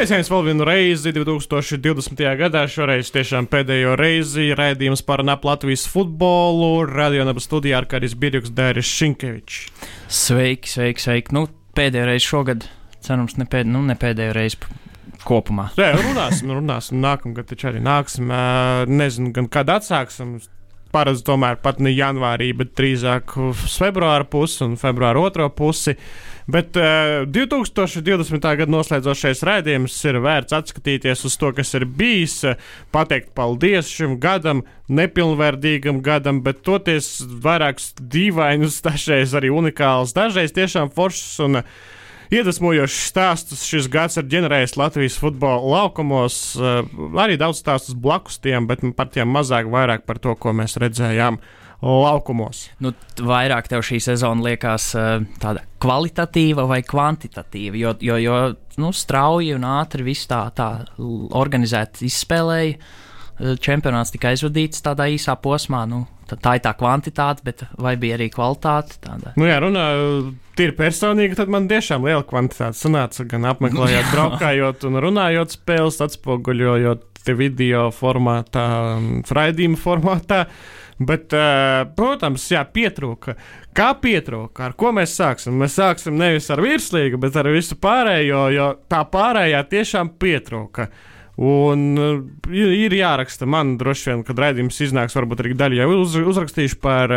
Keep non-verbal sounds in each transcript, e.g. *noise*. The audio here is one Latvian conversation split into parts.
Sveiciens vēl vienu reizi 2020. gadā. Šoreiz tiešām pēdējo reizi raidījums par NAP Latvijas futbolu. Radionaba studijā ar Kāris Birjuks, Dēris Šinkevičs. Sveiki, sveiki, sveiki. Nu, pēdējo reizi šogad, cerams, ne, pēd, nu, ne pēdējo reizi kopumā. Jā, runāsim, runāsim. Nākamgad taču arī nāksim. Nezinu, gan kad atsāksim. Parasti tomēr pat ne janvārī, bet drīzāk februāra pusi un februāra otro pusi. Bet uh, 2020. gada noslēdzošais raidījums ir vērts atskatīties uz to, kas ir bijis, pateikt paldies šim gadam, nepilnvērtīgam gadam, bet toties vairākus dīvainus, dažreiz arī unikālus, dažreiz tiešām foršus un uh, iedvesmojošs stāstus šis gads ir ģenerējis Latvijas futbola laukumos. Uh, arī daudz stāstus blakus tiem, bet par tiem mazāk, vairāk par to, ko mēs redzējām laukumos. Nu, vairāk tev šī sezona liekas uh, tāda kvalitatīva vai kvantitatīva, jo, jo, jo nu, strauji un ātri viss tā, tā organizēti izspēlēja. Uh, čempionāts tika aizvadīts tādā īsā posmā. Nu, tā, ir tā kvantitāte, bet vai bija arī kvalitāte? Tāda? Nu, jā, runā, tīri personīgi, tad man tiešām liela kvantitāte sanāca. Gan apmeklējot, *laughs* braukājot un runājot spēles, atspoguļojot video formātā, raidījuma formātā. Bet, protams, jā, pietrūka. Kā pietrūka? Ar ko mēs sāksim? Mēs sāksim nevis ar virslīgu, bet ar visu pārējo, jo tā pārējā tiešām pietrūka. Un uh, ir jāraksta man, droši vien, kad raidījums iznāks, varbūt arī daļai uz, uzrakstīšu par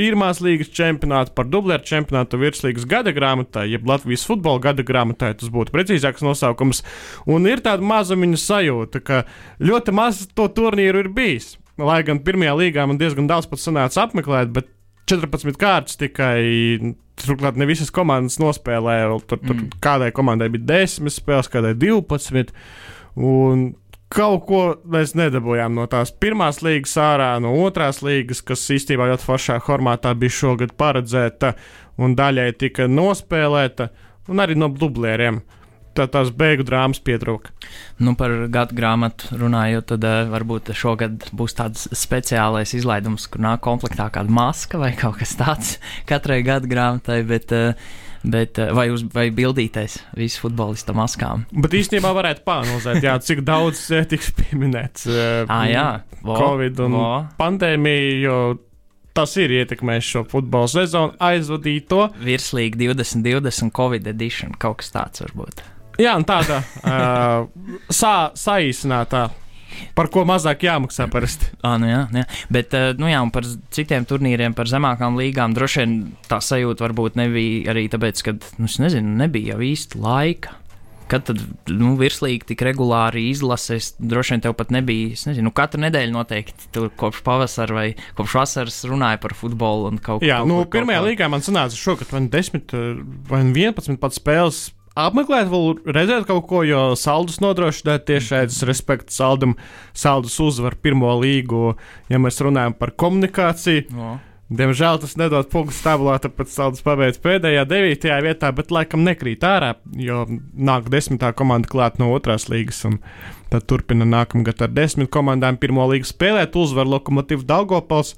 pirmās līgas čempionātu, par dublēru čempionātu virslīgas gada grāmatā, jeb Latvijas futbola gada grāmatā, tas būtu precīzāks nosaukums. Un ir tāda mazumiņa sajūta, ka ļoti maz to turnīru ir bijis. Lai gan pirmajā līgā man diezgan daudz pat sanāca apmeklēt, bet 14 kārtas tikai. Turklāt ne visas komandas nospēlēja. Tur, tur mm. kādai komandai bija 10 spēles, kādai 12. Un kaut ko mēs nedabūjām no tās pirmās līgas ārā, no otrās līgas, kas īstenībā ļoti foršā formātā bija šogad paredzēta un daļai tika nospēlēta, un arī no dublēriem. Uh, tā, tās beigu drāmas pietrūka. Nu, par gadu grāmatu runājot, tad uh, varbūt šogad būs tāds speciālais izlaidums, kur nāk komplektā kāda maska vai kaut kas tāds *laughs* katrai gadu grāmatai. Bet, uh, Bet, vai, uz, vai bildīties visu futbolistu maskām? Bet īstenībā varētu pārnozēt, jā, cik daudz tiks pieminēts ah, jā, vo, Covid un vo. pandēmija, jo tas ir ietekmējis šo futbola sezonu, aizvadīto. Virslīgi 2020 Covid edition, kaut kas tāds varbūt. Jā, un tāda uh, sā, saīsinātā. Par ko mazāk jāmaksā parasti. Ah, nu jā, jā. Bet, nu jā, un par citiem turnīriem, par zemākām līgām, droši vien tā sajūta varbūt nebija arī tāpēc, ka, nu, nezinu, nebija jau īsti laika. Kad tad nu, virslīgi tik regulāri izlases, droši vien tev pat nebija. Es nezinu, nu, katru nedēļu noteikti tur kopš pavasara vai kopš vasaras runāja par futbolu un kaut ko tādu. Jā, kaut, nu, kaut, pirmajā kaut, līgā man sanāca šogad vai 10 vai 11 pat spēles apmeklēt, vēl redzēt kaut ko, jo saldus nodrošināt tiešais respekts saldam, saldus uzvar pirmo līgu, ja mēs runājam par komunikāciju. O. Diemžēl tas nedod punktu tabulā, tāpēc Saldus pabeidz pēdējā devītajā vietā, bet laikam nekrīt ārā, jo nāk desmitā komanda klāt no otrās līgas. Tad turpina nākamgad ar desmit komandām pirmo līgu spēlēt, uzvar Lokomotīvu Daugopals.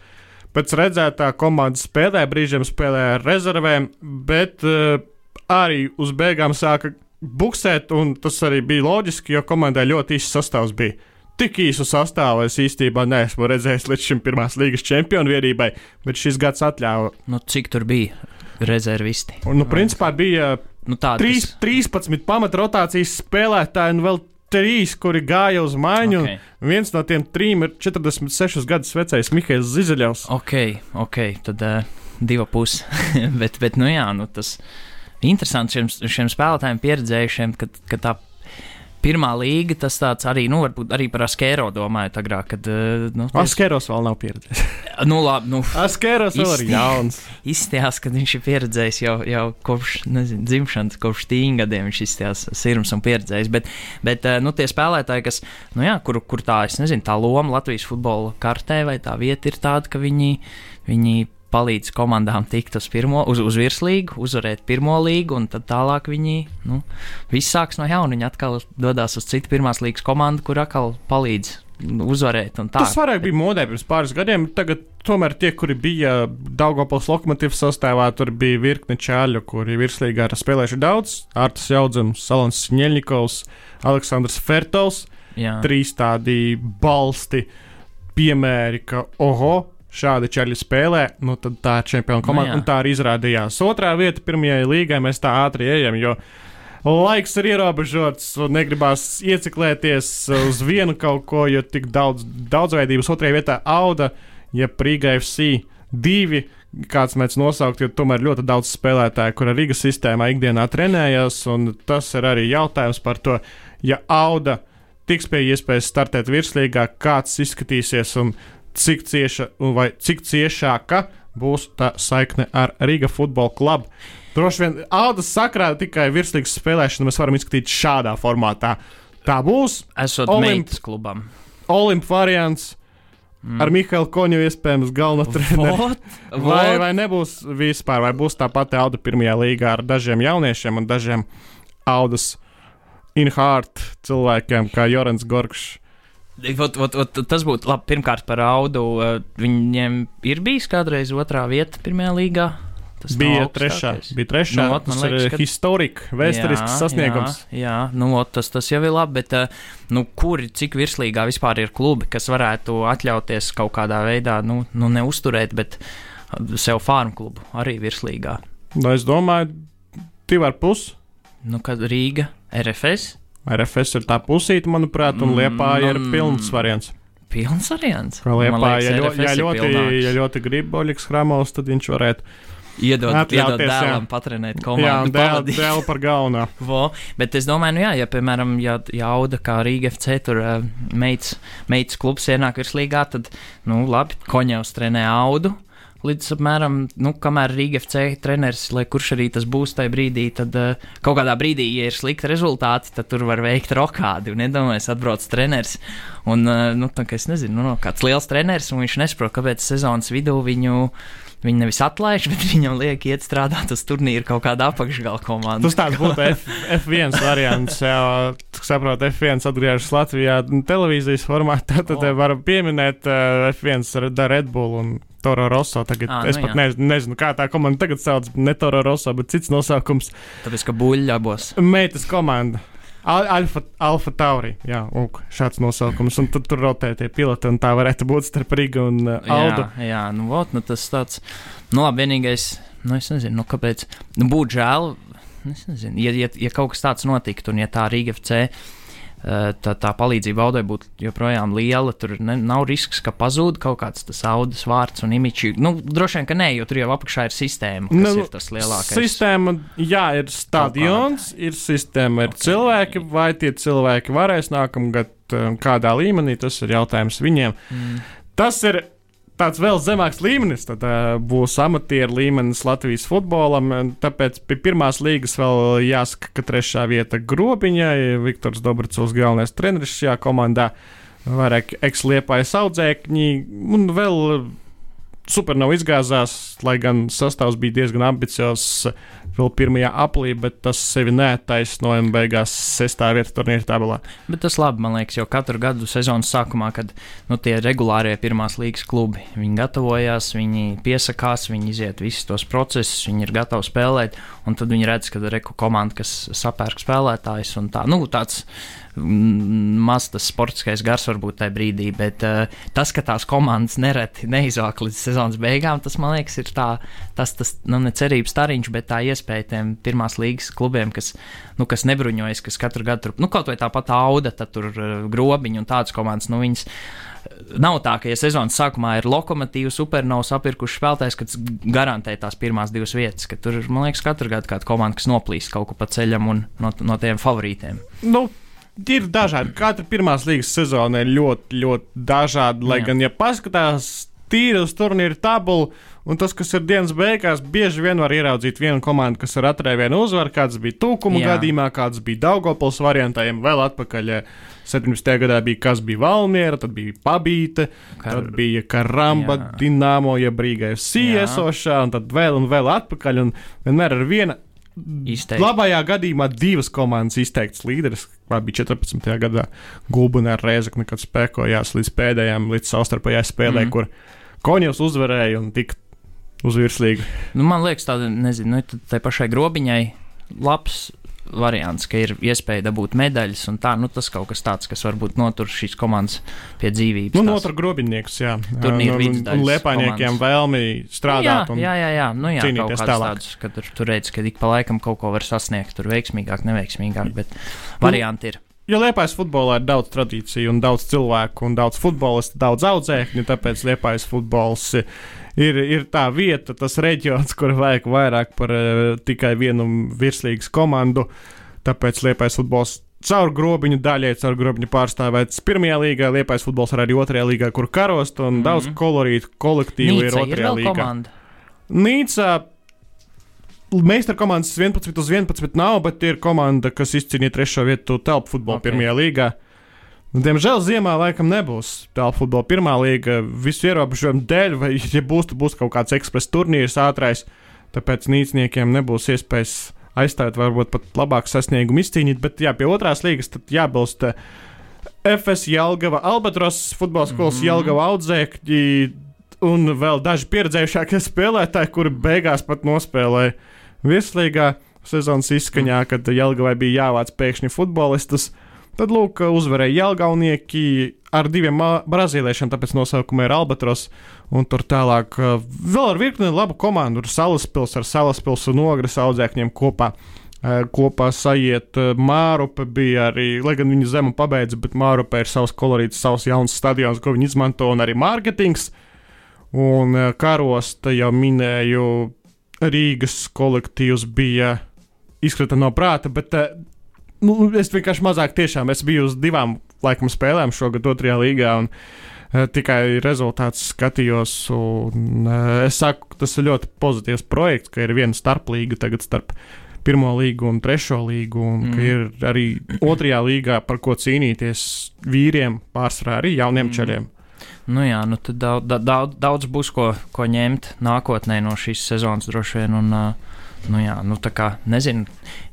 Pēc redzētā komanda spēlē, brīžiem spēlē ar rezervēm, bet uh, arī uz beigām sāka buksēt, un tas arī bija loģiski, jo komandai ļoti īsts sastāvs bija. Tik īsu sastāvu es īstenībā neesmu redzējis līdz šim pirmās līgas čempionu vienībai, bet šis gads atļāva. Nu, cik tur bija rezervisti? Un, nu, principā bija nu, tāda, 3, kas... 13 pamatrotācijas spēlētāji un vēl trīs, kuri gāja uz maiņu. Okay. Viens no tiem trim ir 46 gadus vecais Mihails Zizeļovs. Ok, ok, tad uh, divi pusi. *laughs* bet, bet, nu jā, nu tas ir interesanti šiem, šiem spēlētājiem, pieredzējušiem, ka, ka tā pirmā līga, tas tāds arī, nu, varbūt arī par Askero domājot agrāk, kad, eh, nu, ties... Askeros vēl nav pieredzējis. *laughs* nu, labi, nu. Askeros vēl ir jauns. Izstījās, ka viņš ir pieredzējis jau, jau kopš, nezinu, dzimšanas, kopš tīņgadiem viņš izstījās sirms un pieredzējis, bet, bet, eh, nu, tie spēlētāji, kas, nu, jā, kur, kur tā, es nezinu, tā loma Latvijas futbola kartē vai tā vieta ir tāda, ka viņi, viņi palīdz komandām tikt uz, pirmo, uz, uz virslīgu, uzvarēt pirmo līgu, un tad tālāk viņi nu, viss sāks no jauna. Viņi atkal dodas uz citu pirmās līgas komandu, kur atkal palīdz uzvarēt. Tas vairāk bija modē pirms pāris gadiem. Tagad tomēr tie, kuri bija Daugopils lokomotīvas sastāvā, tur bija virkne čāļu, kuri virslīgā ir spēlējuši daudz. Artas Jaudzams, Salons Ņeļņikovs, Aleksandrs Fertovs. Jā. Trīs tādi balsti piemēri, ka oho, šādi čaļi spēlē, nu tad tā ir čempionu komanda, Nu tā arī izrādījās. Otrā vieta pirmajai līgai mēs tā ātri ejam, jo laiks ir ierobežots, un negribās ieciklēties uz vienu kaut ko, jo tik daudz daudzveidības otrajā vietā auda, ja Prīga FC divi. Kāds mēs nosaukt, jo tomēr ļoti daudz spēlētāju, kura Rīgas sistēmā ikdienā trenējas, un tas ir arī jautājums par to, ja Auda tiks pie iespējas startēt virslīgā, kāds izskatīsies un cik cieša cik ciešāka būs tā saikne ar Rīga futbola klubu. Droši vien Audas sakrā tikai virslīgas spēlēšanu mēs varam izskatīt šādā formātā. Tā būs Esot Olimp- meitas klubam. Olimp variants mm. ar Mihālu Koņu iespējams galveno treneru. Vai, vai nebūs vispār, vai būs tā pati Auda pirmajā līgā ar dažiem jauniešiem un dažiem Audas in-heart cilvēkiem, kā Jorans Gorkšs. Vot, vot, vot, tas būtu labi. Pirmkārt, par audu. eh, Viņiem ir bijis kādreiz otrā vieta pirmajā līgā. Tas Bija trešā, bija trešā. Nu, ot, tas liekas, ir ka- historiski, vēsturisks sasniegums. Jā, jā nu, ot, tas, tas jau ir labi, bet uh, nu, kuri, cik virslīgā vispār ir klubi, kas varētu atļauties kaut kādā veidā, nu, nu neuzturēt, bet uh, sev farmu klubu arī virslīgā. Nu, es domāju, divi ar pusi. Nu, kad Rīga, RFS, RFS ir tā pusīte, manuprāt, un Mm, Liepā ir man- pilns variants. pilns variants. Kā Liepā, liekas, ja, ļo, ja, ir ļoti, ja ļoti grib Oļegs Hramovs, tad viņš varētu. Iedod, iedod jā. dēlam patrenēt Jā, komandu. un dēl, dēl par galveno. *laughs* Vo, bet es domāju, nu jā, ja, piemēram, ja, ja Auda kā Rīga FC tur uh, meitas, meitas klubs ienāk virslīgā, tad, nu, labi, Koņevs trenē Audu. Līdz apmēram, nu, kamēr Rīga FC treneris, lai kurš arī tas būs tajā brīdī, tad uh, kaut kādā brīdī, ja ir slikti rezultāti, tad tur var veikt rokādi. Un iedomājieties, atbrauc treneris. Un, uh, nu, tā kā es nezinu, nu, no, kāds liels treneris, un viņš nesaprot, kāpēc sezonas vidū viņu. Viņi nevis atlaiž, *laughs* bet viņam liek iet strādāt uz turnīru kaut kādā apakšgala komandā. Tas tāds būtu F, F1 variants. Jā, saprotu, F1 atgriežas Latvijā televīzijas formātā. Tad oh. varam pieminēt uh, F1 ar Red Bull un Toro Rosso. Tagad, Ā, ah, es nu pat jā. nezinu, kā tā komanda tagad sauc. Ne Toro Rosso, bet cits nosaukums. Tāpēc, ka buļļa abos. Meitas komanda. Al Alfa, Alfa Tauri. Jā, uk, šāds nosaukums. Un tad tur rotē tie piloti, un tā varētu būt starp Rigu un uh, Aldu. Jā, jā nu, vot, nu tas tāds, nu labi, vienīgais, nu es nezinu, nu kāpēc, nu būtu žēl, es nezinu, ja, ja, ja kaut kas tāds notiktu, un ja tā Rīga FC. Eh, Tā, tā palīdzība audai būtu joprojām liela. Tur ne, nav risks, ka pazūd kaut kāds tas audas vārds un imičs. Nu, droši vien, ka nē, jo tur jau apakšā ir sistēma, kas Nu, ir tas lielākais. Sistēma, jā, ir stadions, ir sistēma, ir Ok. cilvēki, vai tie cilvēki varēs nākamgad um, kādā līmenī, tas ir jautājums viņiem. Mm. Tas ir tāds vēl zemāks līmenis, tad uh, būs amatieru līmenis Latvijas futbolam, tāpēc pie pirmās līgas vēl jāsaka, ka trešā vieta grobiņai, Viktors Dobricovs galvenais treneris šajā komandā, vairāk eksliepajas audzēkņi, un vēl super nav izgāzās, lai gan sastāvs bija diezgan ambiciozs vēl pirmajā aplī, bet tas sevi neattaisnoja un beigās sestā vieta turnīra tabulā. Bet tas labi, man liekas, jo katru gadu sezonas sākumā, kad nu, tie regulārie pirmās līgas klubi viņi gatavojās, viņi piesakās, viņi iziet visus tos procesus, viņi ir gatavi spēlēt, un tad viņi redz, ka ir reku komanda, kas sapērk spēlētājus un tā. Nu, tāds maz tas sportiskais gars varbūt tajā brīdī, bet uh, tas, ka tās komandas nereti neizvāk līdz sezonas beigām, tas man liekas, ir tā, tas, tas nu, ne cerības stariņš, bet tā iespēja tiem pirmās līgas klubiem, kas, nu, kas nebruņojas, kas katru gadu tur, nu, kaut vai tāpat auda, tad tur uh, grobiņi un tādas komandas, nu, viņas. Nav tā, ka, ja sezonas sākumā ir lokomotīvs, supernovs apirkuši spēlētājs, kas garantē tās pirmās divas vietas, tur man liekas, katru gadu kāda komanda, kas noplīst kaut ko pa ceļam un no, no tiem favorītiem. Nu, ir dažādi. Katra pirmās līgas sezona ir ļoti, ļoti dažāda. Lai Jā. gan, ja paskatās tīri uz turnīru tabulu, un tas, kas ir dienas beigās, bieži vien var ieraudzīt vienu komandu, kas ir atrēja vienu uzvaru, kāds bija tūkuma Jā. gadījumā, kāds bija Daugopils variantiem, vēl atpakaļ. eh, 17. gadā bija kas bija Valmiera, tad bija Pabīte, Kar- tad bija Karamba, Jā. Dienāmo, ja brīgais Jā. Siesošā, un tad vēl un vēl atpakaļ, un vienmēr ar viena Izteikti. Labajā gadījumā divas komandas izteikts līderis. Vai bija 14. gadā Gulbina ar Rēzakni, kad spēkojās līdz pēdējām, līdz savstarpējai spēlē, mm. kur Konjovs uzvarēja un tika uz virslīgu. Nu, man liekas, tāda, nezinu, nu, tai pašai grobiņai labs variants, ka ir iespēja dabūt medaļas, un tā, nu, tas kaut kas tāds, kas varbūt notur šīs komandas pie dzīvības. Nu, notur grobinieks, jā. Turnīra un, un, vidusdaļas un liepainiekiem vēlmi strādāt. Jā, jā, jā, jā. Nu, jā kaut kāds tālāk. tādus, ka tur, tur redz, ka ik pa laikam kaut ko var sasniegt, tur veiksmīgāk, neveiksmīgāk, bet Nu, varianti ir. Jo Liepājas futbolā ir daudz tradīciju, un daudz cilvēku, un daudz futbolistu, daudz audzēkņu. Tāpēc Liepājas futbols ir, ir tā vieta, tas reģions, kur vajag vairāk par uh, tikai vienu virslīgas komandu. Tāpēc Liepājas futbols caur grobiņu daļai, caur grobiņu pārstāvēts pirmajā līgā, Liepājas futbols ir arī otrajā līgā, kur karost, un mm. -hmm. daudz kolorītu kolektīvu Nīca ir ir otrajā vēl līgā. komanda. Nīca. Meistara komandas 11 uz 11 nav, bet ir komanda, kas izcīnīja trešo vietu telpu futbolā Ok. okay. pirmajā līgā. Nu, Diemžēl ziemā laikam nebūs telpu futbola pirmā līga visu ierobežojumu dēļ, vai, ja būs, tad būs kaut kāds ekspresa turnīrs ātrais, tāpēc nīcniekiem nebūs iespējas aizstāvēt, varbūt pat labāku sasniegumu izcīnīt. Bet jā, pie otrās līgas tad jābilst eh, FS Jelgava, Albatros futbola skolas mm. -hmm. Jelgava audzēkļi un vēl daži pieredzējušākie spēlētāji, kuri beigās pat nospēlēja virslīgā sezonas izskaņā, kad Jelgavai bija jāvāc pēkšņi futbolistus. Tad, lūk, uzvarēja Jelgavnieki ar diviem brazīliešiem, tāpēc nosaukuma ir Albatros. Un tur tālāk uh, vēl ar virkni labu komandu. Tur Salaspils ar Salaspils un Ogres audzēkņiem kopā. uh, Kopā sajiet Mārupe bija arī, lai gan viņa zemu pabeidza, bet Mārupe ir savs kolorīts, savs jauns stadions, ko viņi izmanto, un arī mārketings. Un uh, karosta jau minēju, Rīgas kolektīvs bija izkrita no prāta, bet nu, es vienkārši mazāk tiešām es biju uz divām laikam spēlēm šogad otrajā līgā. Un, uh, Tikai rezultāts skatījos, un uh, es saku, tas ir ļoti pozitīvs projekts, ka ir viena starplīga tagad starp pirmo līgu un trešo līgu, un mm. ka ir arī otrajā līgā par ko cīnīties vīriem, pārsvarā arī jauniem Mm. čaļiem. Nu jā, nu tad daudz, daudz, daudz būs ko, ko ņemt nākotnē no šīs sezonas droši vien. Un, uh, Nu jā, nu tā kā nezinu,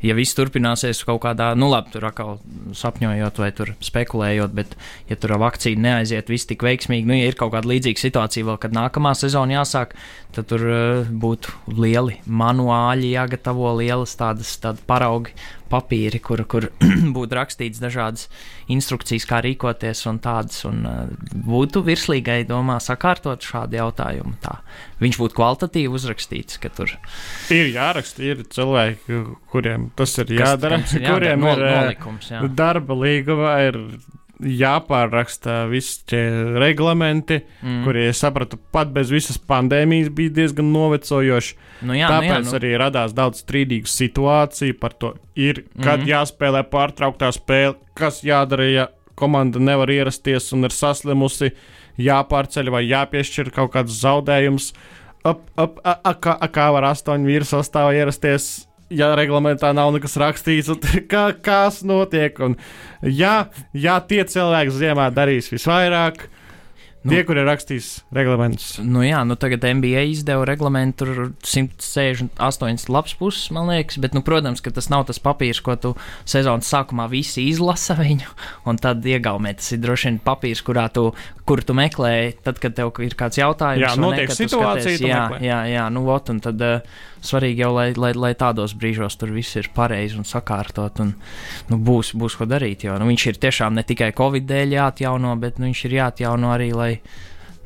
ja viss turpināsies kaut kādā, nu labi, tur atkal sapņojot vai spekulējot, bet ja tur vakcīna neaiziet viss tik veiksmīgi, nu ja ir kaut kāda līdzīga situācija vēl, kad nākamā sezona jāsāk, tad tur uh, būtu lieli manuāļi jāgatavo, lielas tādas, tādas paraugi papīri, kur, kur *clears throat* būtu rakstīts dažādas instrukcijas, kā rīkoties un tādas, un uh, būtu virslīgai domā sakārtot šādu jautājumu. Tā. Viņš būtu kvalitatīvi uzrakstīts, ka tur Ir jāraksta, ir cilvēki, kuriem tas ir jādara, kas *laughs* ir jādara, kuriem ir eh, nolikums. Jā. darba līgumā, ir jāpārraksta visi tie reglamenti, Mm. mm. kuri, es sapratu, pat bez visas pandēmijas bija diezgan novecojoši. Nu, jā, Tāpēc nu, jā, nu. arī radās daudz strīdīgu situāciju par to, ir, kad mm. jāspēlē pārtrauktā spēle, kas jādara, ja komanda nevar ierasties un ir saslimusi, jāpārceļ vai jāpiešķir kaut kāds zaudējums. Ap, ap, a, a, kā, a, kā var astoņu vīru sastāvā ierasties? Ja reglamentā nav nekas rakstīts, *laughs* kā, kas notiek. Un, ja, ja tie cilvēki ziemā darīs visvairāk, Nu. tie, kuri rakstīs reglamentus, Nu jā, nu tagad NBA izdeva reglamentu, tur 168 lapas puses, man liekas, bet, nu, protams, ka tas nav tas papīrs, ko tu sezonas sākumā visi izlasa viņu, un tad iegaumē. Tas ir droši vien papīrs, kurā tu, kur tu meklē, tad, kad tev ir kāds jautājums. Jā, notiek tu situācija, skaties, Jā, meklē. jā, jā, nu, ot, un tad uh, svarīgi jau, lai, lai, lai tādos brīžos tur viss ir pareizi un sakārtot, un nu, būs, būs ko darīt, jo nu, viņš ir tiešām ne tikai Covid dēļ jāatjauno, bet nu, viņš ir jāatjauno arī, lai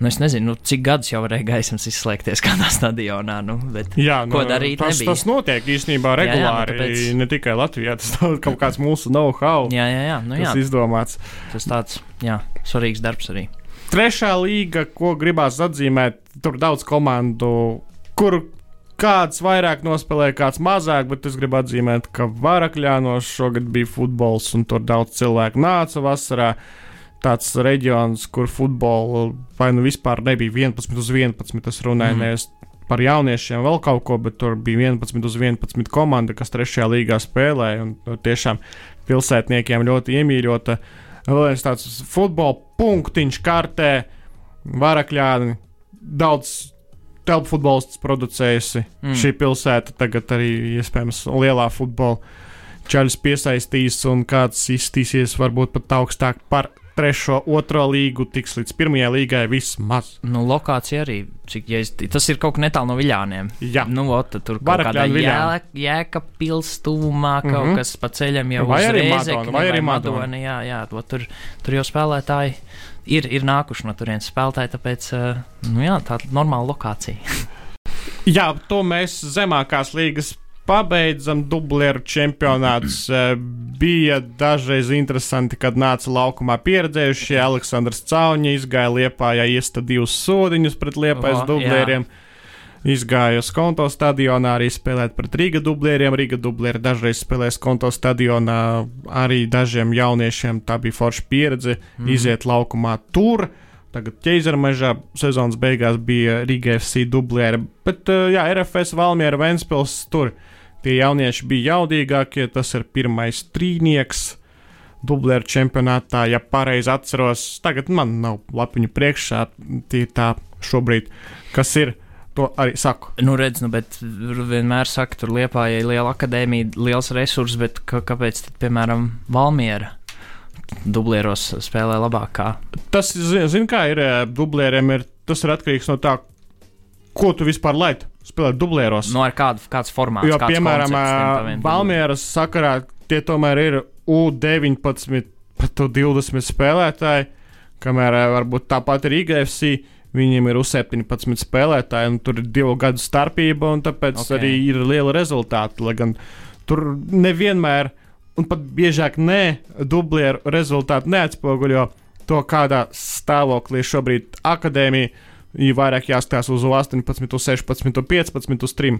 Nu, es nezinu, nu, cik gadus jau varēja gaismas izslēgties kādā stadionā. Nu, bet, Jā, Ko darīt tas, nebija. tas notiek īstenībā Jā, jā, nu, regulāri. tāpēc- Ne tikai Latvijā, tas kaut kāds mūsu know-how, jā, jā, jā, nu, jā kas izdomāts. tas tāds jā, svarīgs darbs arī. Trešā līga, ko gribās atzīmēt, tur daudz komandu, kur kāds vairāk nospēlēja, kāds mazāk, bet es gribu atzīmēt, ka Varakļānos šogad bija futbols, un tur daudz cilvēku nāca vasarā. Tāds reģions, kur futbola vai nu vispār nebija 11 uz 11. Es runāju mm. nevis par jauniešiem, vēl kaut ko, bet tur bija 11 uz 11 komanda, kas trešajā līgā spēlēja. Un nu, tiešām pilsētniekiem ļoti iemīļota. Vēl viens tāds futbola punktiņš kartē, varakļāni, daudz telpu futbolists producējusi. Mm. Šī pilsēta tagad arī iespējams lielā futbola čaļus piesaistīs, un kāds izstīsies varbūt pat augstāk par trešo, otro līgu, tiks līdz pirmajai līgai vismaz. Nu, lokācija arī, cik, ja es, tas ir kaut kur netālu no viļāniem. Jā, Nu, ot, tur kaut kādā Viļāni. jēka, jēka pils tuvumā, kaut mm. -hmm. kas pa ceļam jau Vai arī Madona, vai arī Madona. Jā, jā, to tur, tur jau spēlētāji ir, ir nākuši no turienes spēlētāji, tāpēc, uh, nu jā, tā ir normāla lokācija. *laughs* Jā to mēs zemākās līgas pabeidzam. Dublieru čempionāts *clears throat* eh, bija dažreiz interesanti, kad nāca laukumā pieredzējušie. Aleksandrs Cauņa izgāja liepā, ja iesta divus sodiņus pret liepais dublieriem. Izgāja uz konto stadionā arī spēlēt pret Rīga dublieriem. Rīga dublieri dažreiz spēlēs konto stadionā arī dažiem jauniešiem. Tā bija forša pieredze mm. iziet laukumā tur. Tagad ķēzermežā sezonas beigās bija Riga FC dublieri, bet uh, jā, RFS Valmiera Ventspils tur. Tie jaunieši bija jaudīgākie, tas ir pirmais trīnieks. Dublieru čempionātā, ja pareizi atceros, tagad man nav lapiņu priekšā, tie tā šobrīd, kas ir, to arī saku. Nu, redz, nu, bet vienmēr saka, tur liepā, ir liela akadēmija, liels resurs, bet kāpēc, tad, piemēram, Valmiera dublieros spēlē labāk? Tas, zin, kā ir eh, dublieriem, ir, tas ir atkarīgs no tā, ko tu vispār laid spēlēt dublieros. Nu, ar kādu, kāds formāts? Jo, piemēram, Valmieras sakarā tie tomēr ir U19, pat U20 spēlētāji, kamēr varbūt tāpat ir IGFC. Viņiem ir U17 spēlētāji, un tur ir divu gadu starpība, un tāpēc Ok. okay. arī ir liela rezultāta. Lai gan tur nevienmēr, un pat biežāk nē, dublieru rezultāti neatspoguļo to, kādā stāvoklī šobrīd akadēmija ir vairāk jāskatās uz 18, 16, 15, uz 3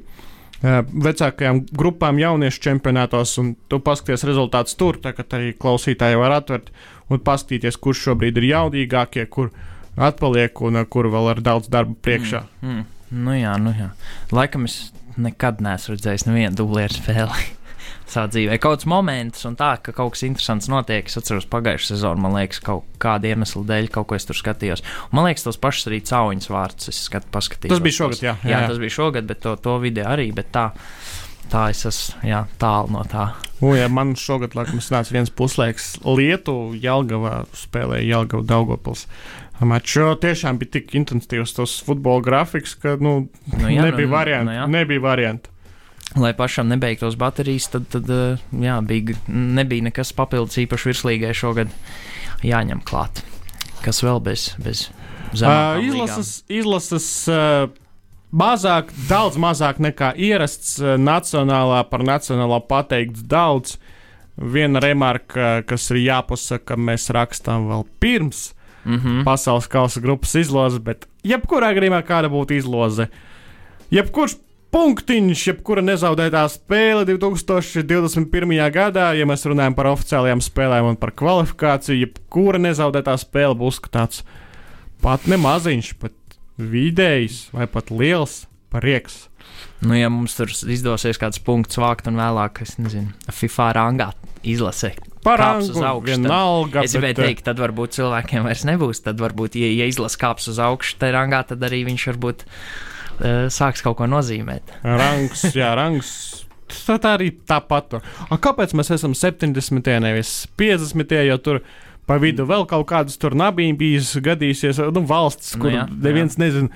vecākajām grupām jauniešu čempionātos, un tu paskaties rezultātus tur, tagad arī klausītāji var atvērt un paskatīties, kurš šobrīd ir jaudīgākie, kur atpaliek un kur vēl ir daudz darba priekšā. Mm, mm. Nu jā, nu jā. Laikam es nekad neesmu redzējis nevienu dublieru spēli. *laughs* Savā dzīvē kaut kāds moments, un tā, ka kaut kas interesants notiek. Es atceros pagājušā sezonā, man liekas, kaut kāda iemesla dēļ, kaut ko es tur skatījos. Un, man liekas, tos pašus arī cauņas vārdus es skat, paskatījos. Tas bija šogad, jā. Jā, jā, tas bija šogad, bet to, to video arī. Tā, tā es esmu jā, tālu no tā. U, ja man šogad, laikam, sanāca viens puslaiks Lietuva, Jelgavā spēlēja Jelgava Daugopils. Mačs jo tiešām bija tik intensīvs tas futbola grafiks, ka nu, Nu, jā, jā, nebija nu, variantu. nu, jā. nebija variantu. Lai pašam nebeigtos baterijas, tad, tad ā, jā, bija, nebija nekas papildus īpaši virslīgai šogad jāņem klāt. Kas vēl bez, bez Uh, zemākām izlases, izlases uh, mazāk, daudz mazāk nekā ierasts. Uh, nacionālā par nacionālo pateikts daudz. Viena remarka, kas ir jāpasaka, mēs rakstām vēl pirms Mm -hmm. pasaules kausa grupas izloze, bet jebkurā gadījumā kāda būtu izloze. Jebkurš punktiņš, jebkura nezaudētā spēle 2021. gadā, ja mēs runājam par oficiālajām spēlēm un par kvalifikāciju, jebkura nezaudētā spēle būs tāds pat ne maziņš, pat vidējs vai pat liels prieks. Nu, ja mums tur izdosies kāds punkts vākt un vēlāk, es nezinu, FIFA rangā izlasē. Par Kāps uz augšu, vienalga. Es gribēju bet, eh, teikt, tad varbūt cilvēkiem vairs nebūs. Tad varbūt, ja, ja izlasa kāps uz augšu, tad rangā, tad arī viņš varbūt sāks kaut ko nozīmēt. Rangs, jā, rangs. Tā, tā arī tāpat. A, kāpēc mēs esam 70. nevis 50. jo tur pa vidu vēl kaut kādas tur nabības gadīsies, nu, valsts, Nu kur jā, nu, neviens nezina.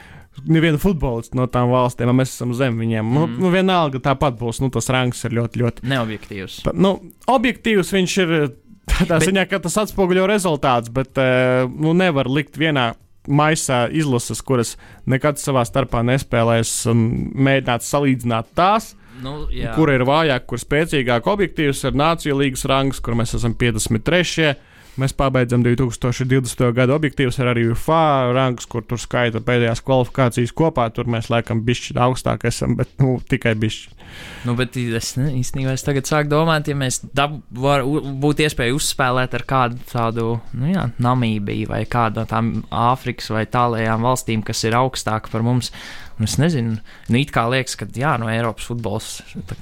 Nevienu futbolistu no tām valstīm, mēs esam zem viņiem. Mm. Nu, Mm. nu, vienalga tāpat būs. Nu, tas rangs ir ļoti, ļoti. Neobjektīvs. Pa, nu, objektīvs viņš ir *laughs* tādā Bet- ziņā, ka tas atspoguļo rezultātus, bet eh, nu, nevar likt vienā maisā izlases, kuras nekad savā starpā nespēlēs, un mēģināt salīdzināt tās, Nu, jā. kur ir vājāk, kur spēcīgāk objektīvs ir Nāciju līgas rangs, kur mēs esam 53. Mēs pabeidzam 2020. gada objektīvs, ir arī UFA rangs, kur tur skaita pēdējās kvalifikācijas kopā. Tur mēs laikam bišķi augstāk esam, bet nu, tikai bišķi. Nu, bet es ne, īstenībā es tagad sāku domāt, ja mēs dab, var, u- būtu iespēja uzspēlēt ar kādu tādu, nu jā, Namībiju vai kādu no tām Āfrikas vai tālajām valstīm, kas ir augstāk par mums. Nu, es nezinu, nu, it kā liekas, ka jā, no Eiropas futbols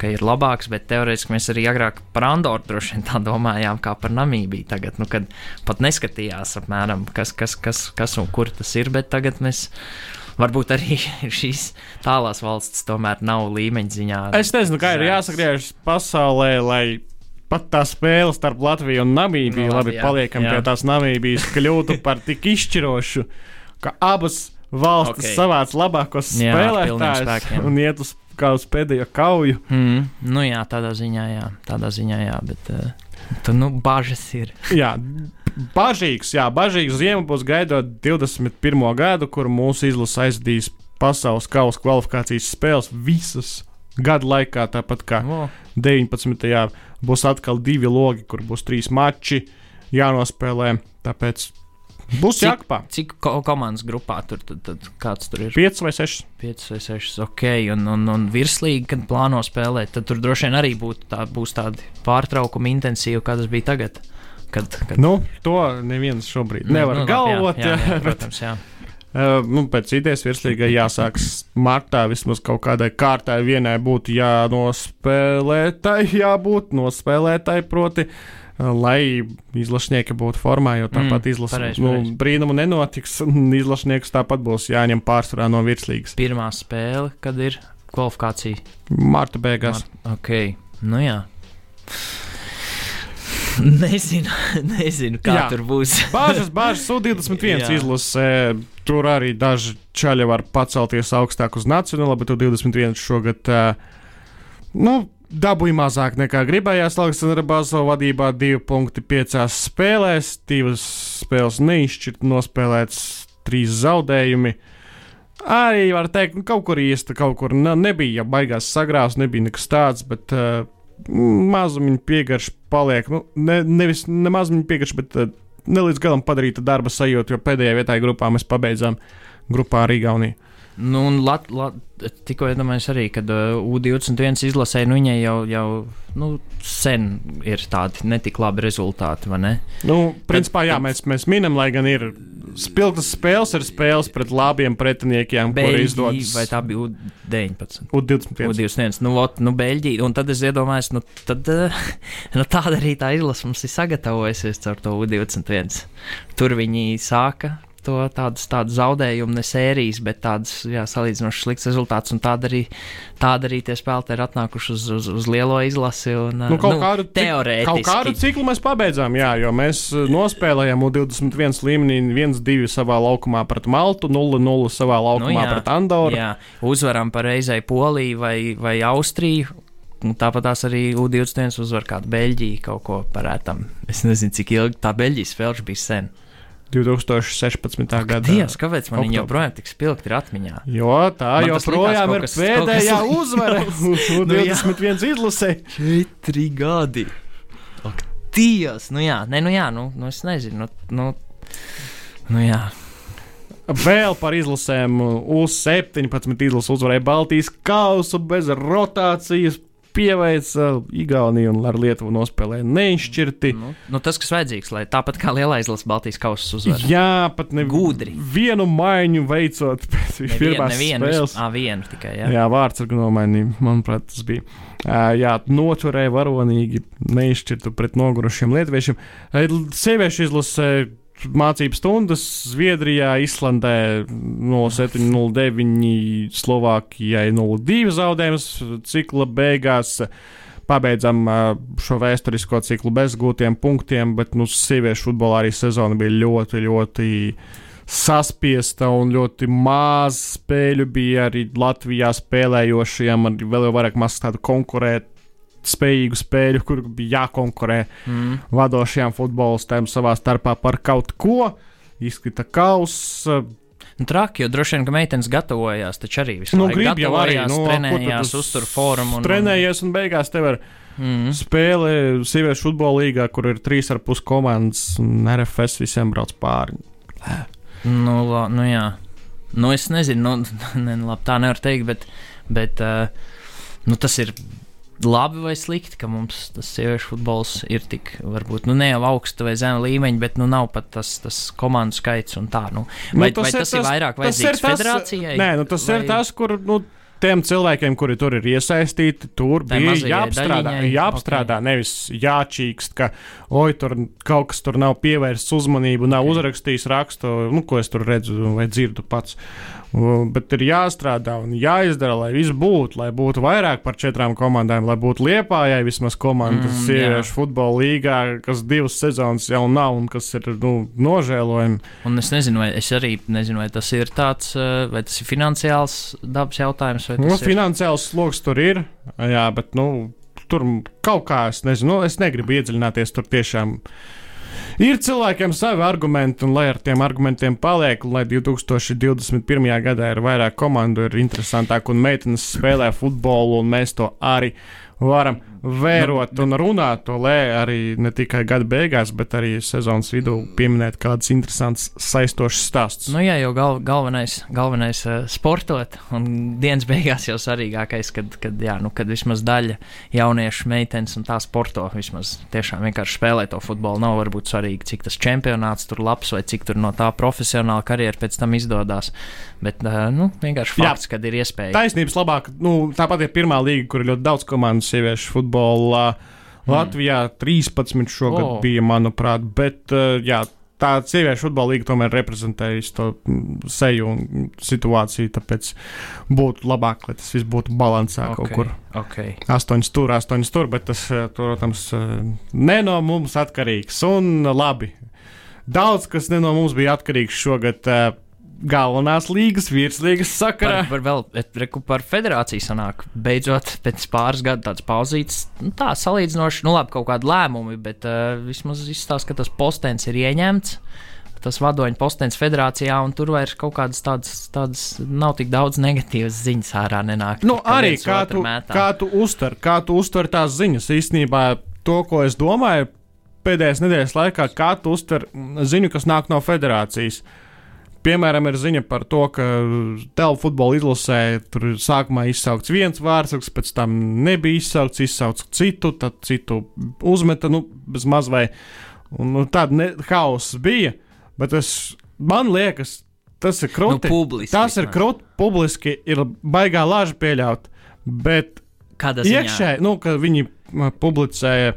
ir labāks, bet teorētiski mēs arī agrāk par Andoru droši vien tā domājām, kā par Namībiju. Tagad, nu, kad pat neskatījās apmēram, kas, kas, kas, kas un kur tas ir, bet tagad mēs varbūt arī *laughs* šīs tālās valstis tomēr nav līmeņa ziņā. Es nezinu, kā ir jāsagriežas pasaulē, lai pat tā spēle starp Latviju un Namībiju, Nu, labi, jā, paliekam jā. pie tās Namībijas, kļūtu *laughs* par tik izšķirošu, ka abas valstis Ok. okay. savāc labākos spēlētājus un iet uz, uz pēdējo kauju. Mm, nu jā, tādā ziņā, jā, tādā ziņā, jā, bet uh, tur nu bažas ir. Jā, bažīgs, jā, bažīgs ziema būs gaidot 21. gadu, kur mūsu izlase aizdīs pasaules kausa kvalifikācijas spēles visas gadu laikā, tāpat kā O, 19. būs atkal divi logi, kur būs trīs mači jānospēlē. Tāpēc būs Cik- jākopā. cik ko komandas grupā tur tad, tad kāds tur ir? 5 vai 6. 5 vai 6, ok, un, un, un virslīgi, kad plāno spēlēt, tad tur droši vien arī būtu tā, būs tādi pārtraukumi intensīvi, kā tas bija tagad. Kad, kad, Nu, to neviens šobrīd nevar nu, nu, galvot. Jā, jā, *laughs* jā, bet, protams, jā. uh, nu, pēc idejas virslīgai jāsāks martā vismaz kaut kādai kārtai vienai būtu jānospēlētai, jābūt nospēlētai, proti. uh, Lai izlašnieki būtu formā, jo tāpat Mm, mm, izlases nu, brīnumu nenotiks. un Izlašnieks tāpat būs jāņem pārsvarā no virslīgas. Pirmā spēle, kad ir kvalifikācija. Marta beigās. Ok, nu jā. *laughs* Nezinu, nezinu kā Jā. tur būs. *laughs* Bāžas, bāžas, U21 Jā. izlasē. Tur arī daži čaļi var pacelties augstāk uz nacionālo, bet U21 šogad uh, nu, dabūja mazāk nekā gribējās. Aleksandra Bazo vadībā divi punkti piecās spēlēs, divas spēles neizšķirt, nospēlēts trīs zaudējumi. Arī var teikt, nu, kaut kur īsta, kaut kur ne, nebija, ja baigās sagrāvs, nebija nekas tāds, bet uh, mazumiņa piegarša paliek. Nu, ne, nevis ne mazumiņa piegarša, bet uh, ne līdz galam padarīta darba sajūta, jo pēdējā vietā grupā mēs pabeidzām grupā ar Igauniju. Nu, un Lat, Lat, tikko iedomājos arī, kad uh, U21 izlasē, nu viņai jau, jau nu, sen ir tādi netik labi rezultāti, vai ne? Nu, principā, jā, tad- mēs, mēs minam, lai gan ir spilgtas spēles, ir spēles pret labiem pretiniekiem, kuri izdodas vai tā bija U19? U21. U21, nu, ot, nu, Beļģija, un tad es iedomājos, nu, tad, uh, *laughs* nu, tāda arī tā izlase mums ir sagatavojusies caur to U21. Tur viņi sāka to tādas, tādas zaudējumu, ne sērijas, bet tādas, salīdzinoši slikts rezultāts, un tāda arī, tāda arī tie spēlētāji ir atnākuši uz, uz, uz lielo izlasi, un, Nu, kaut, kādu, cik- teorētiski. kaut kādu ciklu mēs pabeidzām, jā, jo mēs uh, nospēlējām U21 līmenī 1-2 savā laukumā pret Maltu, 0-0 savā laukumā Nu, jā, pret Andoru. Jā, uzvaram par reizei Poliju vai, vai Austriju. Un Tāpat tās arī U21 uzvar kādu Beļģiju kaut ko parētam. Es nezinu, cik ilgi tā Beļģijas spēle bija sen. 2016. gadā. Dievs, kāpēc man viņa joprojām tik spilgti ir atmiņā? Jo tā Man joprojām ir pēdējā uzvara *laughs* *laughs* U21 izlasē. Četri gadi. Ak, Dievs, nu jā, ne, nu jā, nu, nu es nezinu. Nu, nu, nu jā. Vēl par izlasēm U17 izlase uzvarēja Baltijas kausu bez rotācijas. Pieveica Igauniju un ar Lietuvu nospēlēja neizšķirti. Nu, nu, tas, kas vajadzīgs, lai tāpat kā lielā izlase Baltijas kausas uzvar. Jā, pat ne Gudri. vienu maiņu veicot *laughs* pēc Nevien, pirmās nevienu, spēles. ā, vienu tikai. Jā. Jā, vārds ar nomainīju, manuprāt, tas bija. Jā, noturēja varonīgi, neizšķirtu pret nogurušiem lietuviešiem. Sieviešu izlasē mācību stundas Zviedrijā, Islandē 0709, Slovākijai 02 zaudējums cikla beigās. Pabeidzam šo vēsturisko ciklu bez gūtiem punktiem, bet nu, sieviešu futbolā arī sezona bija ļoti, ļoti saspiesta un ļoti maz spēļu bija arī Latvijā spēlējošiem, arī vēl jau vairāk maz tādu konkurēt spējīgu spēļu, kur bija jākonkurē Mm. vadošajām futbolistēm savā starpā par kaut ko. Izkrita kausa, Nu, traki, jo droši vien, ka meitenes gatavojās, taču arī visu Nu, laiku grib jau arī, nu, trenējās, uztur formu. Un, trenējies un beigās tev ir Mm. spēle sieviešu futbola līgā, kur ir trīs ar pus komandas un RFS visiem brauc pāri. Nu, la, nu, jā. Nu, es nezinu, nu, *laughs* ne, labi, tā nevar teikt, bet, bet uh, nu, tas ir labi vai slikti, ka mums tas sieviešu futbols ir tik, varbūt, nu, ne jau augsta vai zema līmeņa, bet, nu, nav pat tas, tas komandu skaits un tā. Nu, vai, nu, vai tas, tas ir vairāk vajadzīgs federācijai? Nē, nu, tas vai... ir tas, kur. Nu, Tiem cilvēkiem, kuri tur ir iesaistīti, tur Tai bija jāapstrādā, daļiņai, jāapstrādā okay. nevis jāčīkst, ka, oi, tur kaut kas tur nav pievērsts uzmanību, nav Ok. okay. uzrakstījis rakstu, nu, ko es tur redzu vai dzirdu pats. Uh, Bet ir jāstrādā un jāizdara, lai viss būtu, lai būtu vairāk par četrām komandām, lai būtu liepājai vismaz komandas Mm, sieviešu futbola līgā, kas divas sezonas jau nav un kas ir nu, nožēlojami. Un es nezinu, vai, es arī nezinu, vai tas ir tāds, eh, vai tas ir finansiāls dabas jautājums, Nu, ir. finansiāls sloks tur ir, jā, bet nu, tur kaut kā es nezinu, nu, es negribu iedziļināties tur tiešām. Ir cilvēkiem savi argumenti, un lai ar tiem argumentiem paliek, lai 2021. gadā ir vairāk komandu, ir interesantāk, un meitenes spēlē futbolu, un mēs to arī varam vērot un runāt, lē arī ne tikai gada beigās, bet arī sezonas vidū pieminēt kādas interesantas, saistošas stāstus. Nu, jā, jau gal, galvenais, galvenais uh, sportot, un dienas beigās jau svarīgākais, kad, kad, jā, nu, kad vismaz daļa jauniešu meitenes un tā sporto. Vismaz tiešām vienkārši spēlē to futbolu. Nav varbūt svarīgi, cik tas čempionāts tur labs vai cik tur no tā profesionāla karjera pēc tam izdodas. Bet, uh, nu, vienkārši fakts, kad ir iespēja. Taisnības labāk, nu, tāpat ir pirmā līga, kur ir ļoti daudz komandu sieviešu futbolā. Latvijā 13 šogad oh. bija, manuprāt, bet uh, jā, tā sieviešu futbola līga tomēr reprezentējas to mm, seju un situāciju, tāpēc būtu labāk, lai tas viss būtu balansā okay. kaut kur. Okay. Astoņas tur, astoņas tur, bet tas, eh, protams, eh, ne no mums atkarīgs. Un labi, daudz kas ne no mums bija atkarīgs šogad. Galvenās līgas, virslīgas sakarā. Par, par, vēl, et, reku, par federāciju sanāk, beidzot, pēc pāris gadu tāds pauzīts, nu, tā salīdzinoši, nu, labi, kaut kādi lēmumi, bet uh, vismaz izstāsta, ka tas postens ir ieņemts. Tas vadoņa postens federācijā, un tur vairs kaut kādas tādas, tādas nav tik daudz negatīvas ziņas ārā nenāk. Nu, arī kā tu, mētā. kā tu uztver, kā tu uztver tās ziņas. Īstenībā to, ko es domāju pēdējās nedēļas laikā, kā tu uztver ziņu, kas nāk no federācijas. Piemēram, ir ziņa par to, ka telpu futbola izlasē tur sākumā izsaukts viens vārds, pēc tam nebija izsaukts, izsaukts citu, tad citu uzmeta, nu, bez maz vai. Un, nu, tāda ne, hauss bija, bet es, man liekas, tas ir nu, krūti. publiski. Tas ir krūti, publiski ir baigā lāža pieļaut, bet iekšēji, nu, ka viņi publicēja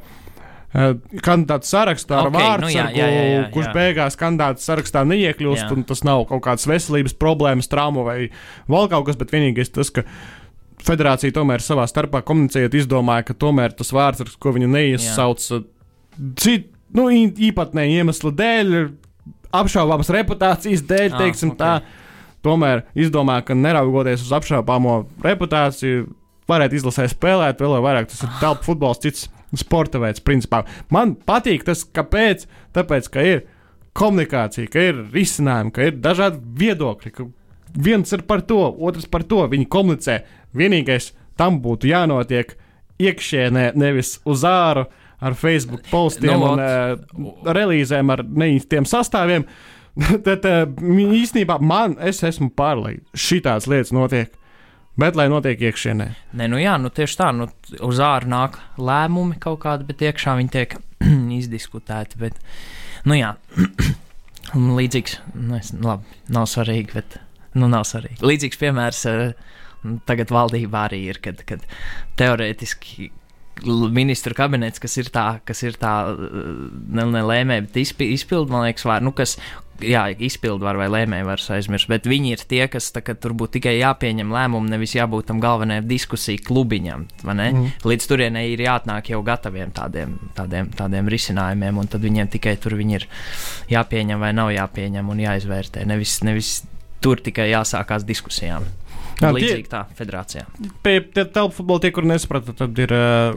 uh, kandidātu sarakstu ar Ok, vārdu, nu jā, jā, jā, jā, kurš jā. beigās kandidātu sarakstā neiekļūst, tas nav kaut kādas veselības problēmas, traumu vai vēl kaut kas, bet vienīgais tas, ka federācija tomēr savā starpā komunicējot, izdomāja, ka tomēr tas vārds, ar ko viņu neizsauc, citu nu, īpatnēju iemeslu dēļ, apšaubāmas reputācijas dēļ, Ah, teiksim ok. tā, tomēr izdomāja, ka neraugoties uz apšaubāmo reputāciju, varētu izlasēt spēlēt, vēl vairāk tas ir telpu futbols, cits sporta veids, principā. Man patīk tas, kāpēc, tāpēc, ka ir komunikācija, ka ir risinājumi, ka ir dažādi viedokļi, ka viens ir par to, otrs par to, viņi komunicē. Vienīgais tam būtu jānotiek iekšienē, nevis uz āru. Ar Facebook postiem Nu, nu, un uh, relīzēm ar neīstiem sastāviem. *laughs* Tad uh, īstenībā man, es esmu pārliecināts, šīs lietas notiek. Bet lai notiek iekšienē. Nē, nu jā, nu tieši tā, nu uz ārā nāk lēmumi kaut kādi, bet iekšā viņi tiek *clears throat* izdiskutēti. Bet, nu jā, *clears throat* līdzīgs, nu, es, nu, labi, nav svarīgi, bet, nu, nav svarīgi. Līdzīgs piemērs eh, tagad valdībā arī ir, kad, kad teorētiski ministru kabinets, kas ir tā, kas ir tā ne, ne lēmēji, bet izpi, izpildu, man liekas, var, nu, kas, jā, izpildu var vai lēmēji var aizmirst, bet viņi ir tie, kas tā, tur būtu tikai jāpieņem lēmumu, nevis jābūt tam galvenajam diskusiju klubiņam? Mhm. Līdz turienei ir jāatnāk jau gataviem tādiem, tādiem, tādiem risinājumiem, un tad viņiem tikai tur viņi ir jāpieņem vai nav jāpieņem un jāizvērtē, nevis, nevis tur tikai jāsākās diskusijām. Jā, tie- Līdzīgi tā federācijā. Pie telpu futbola tie, kur nesaprata, tad ir uh,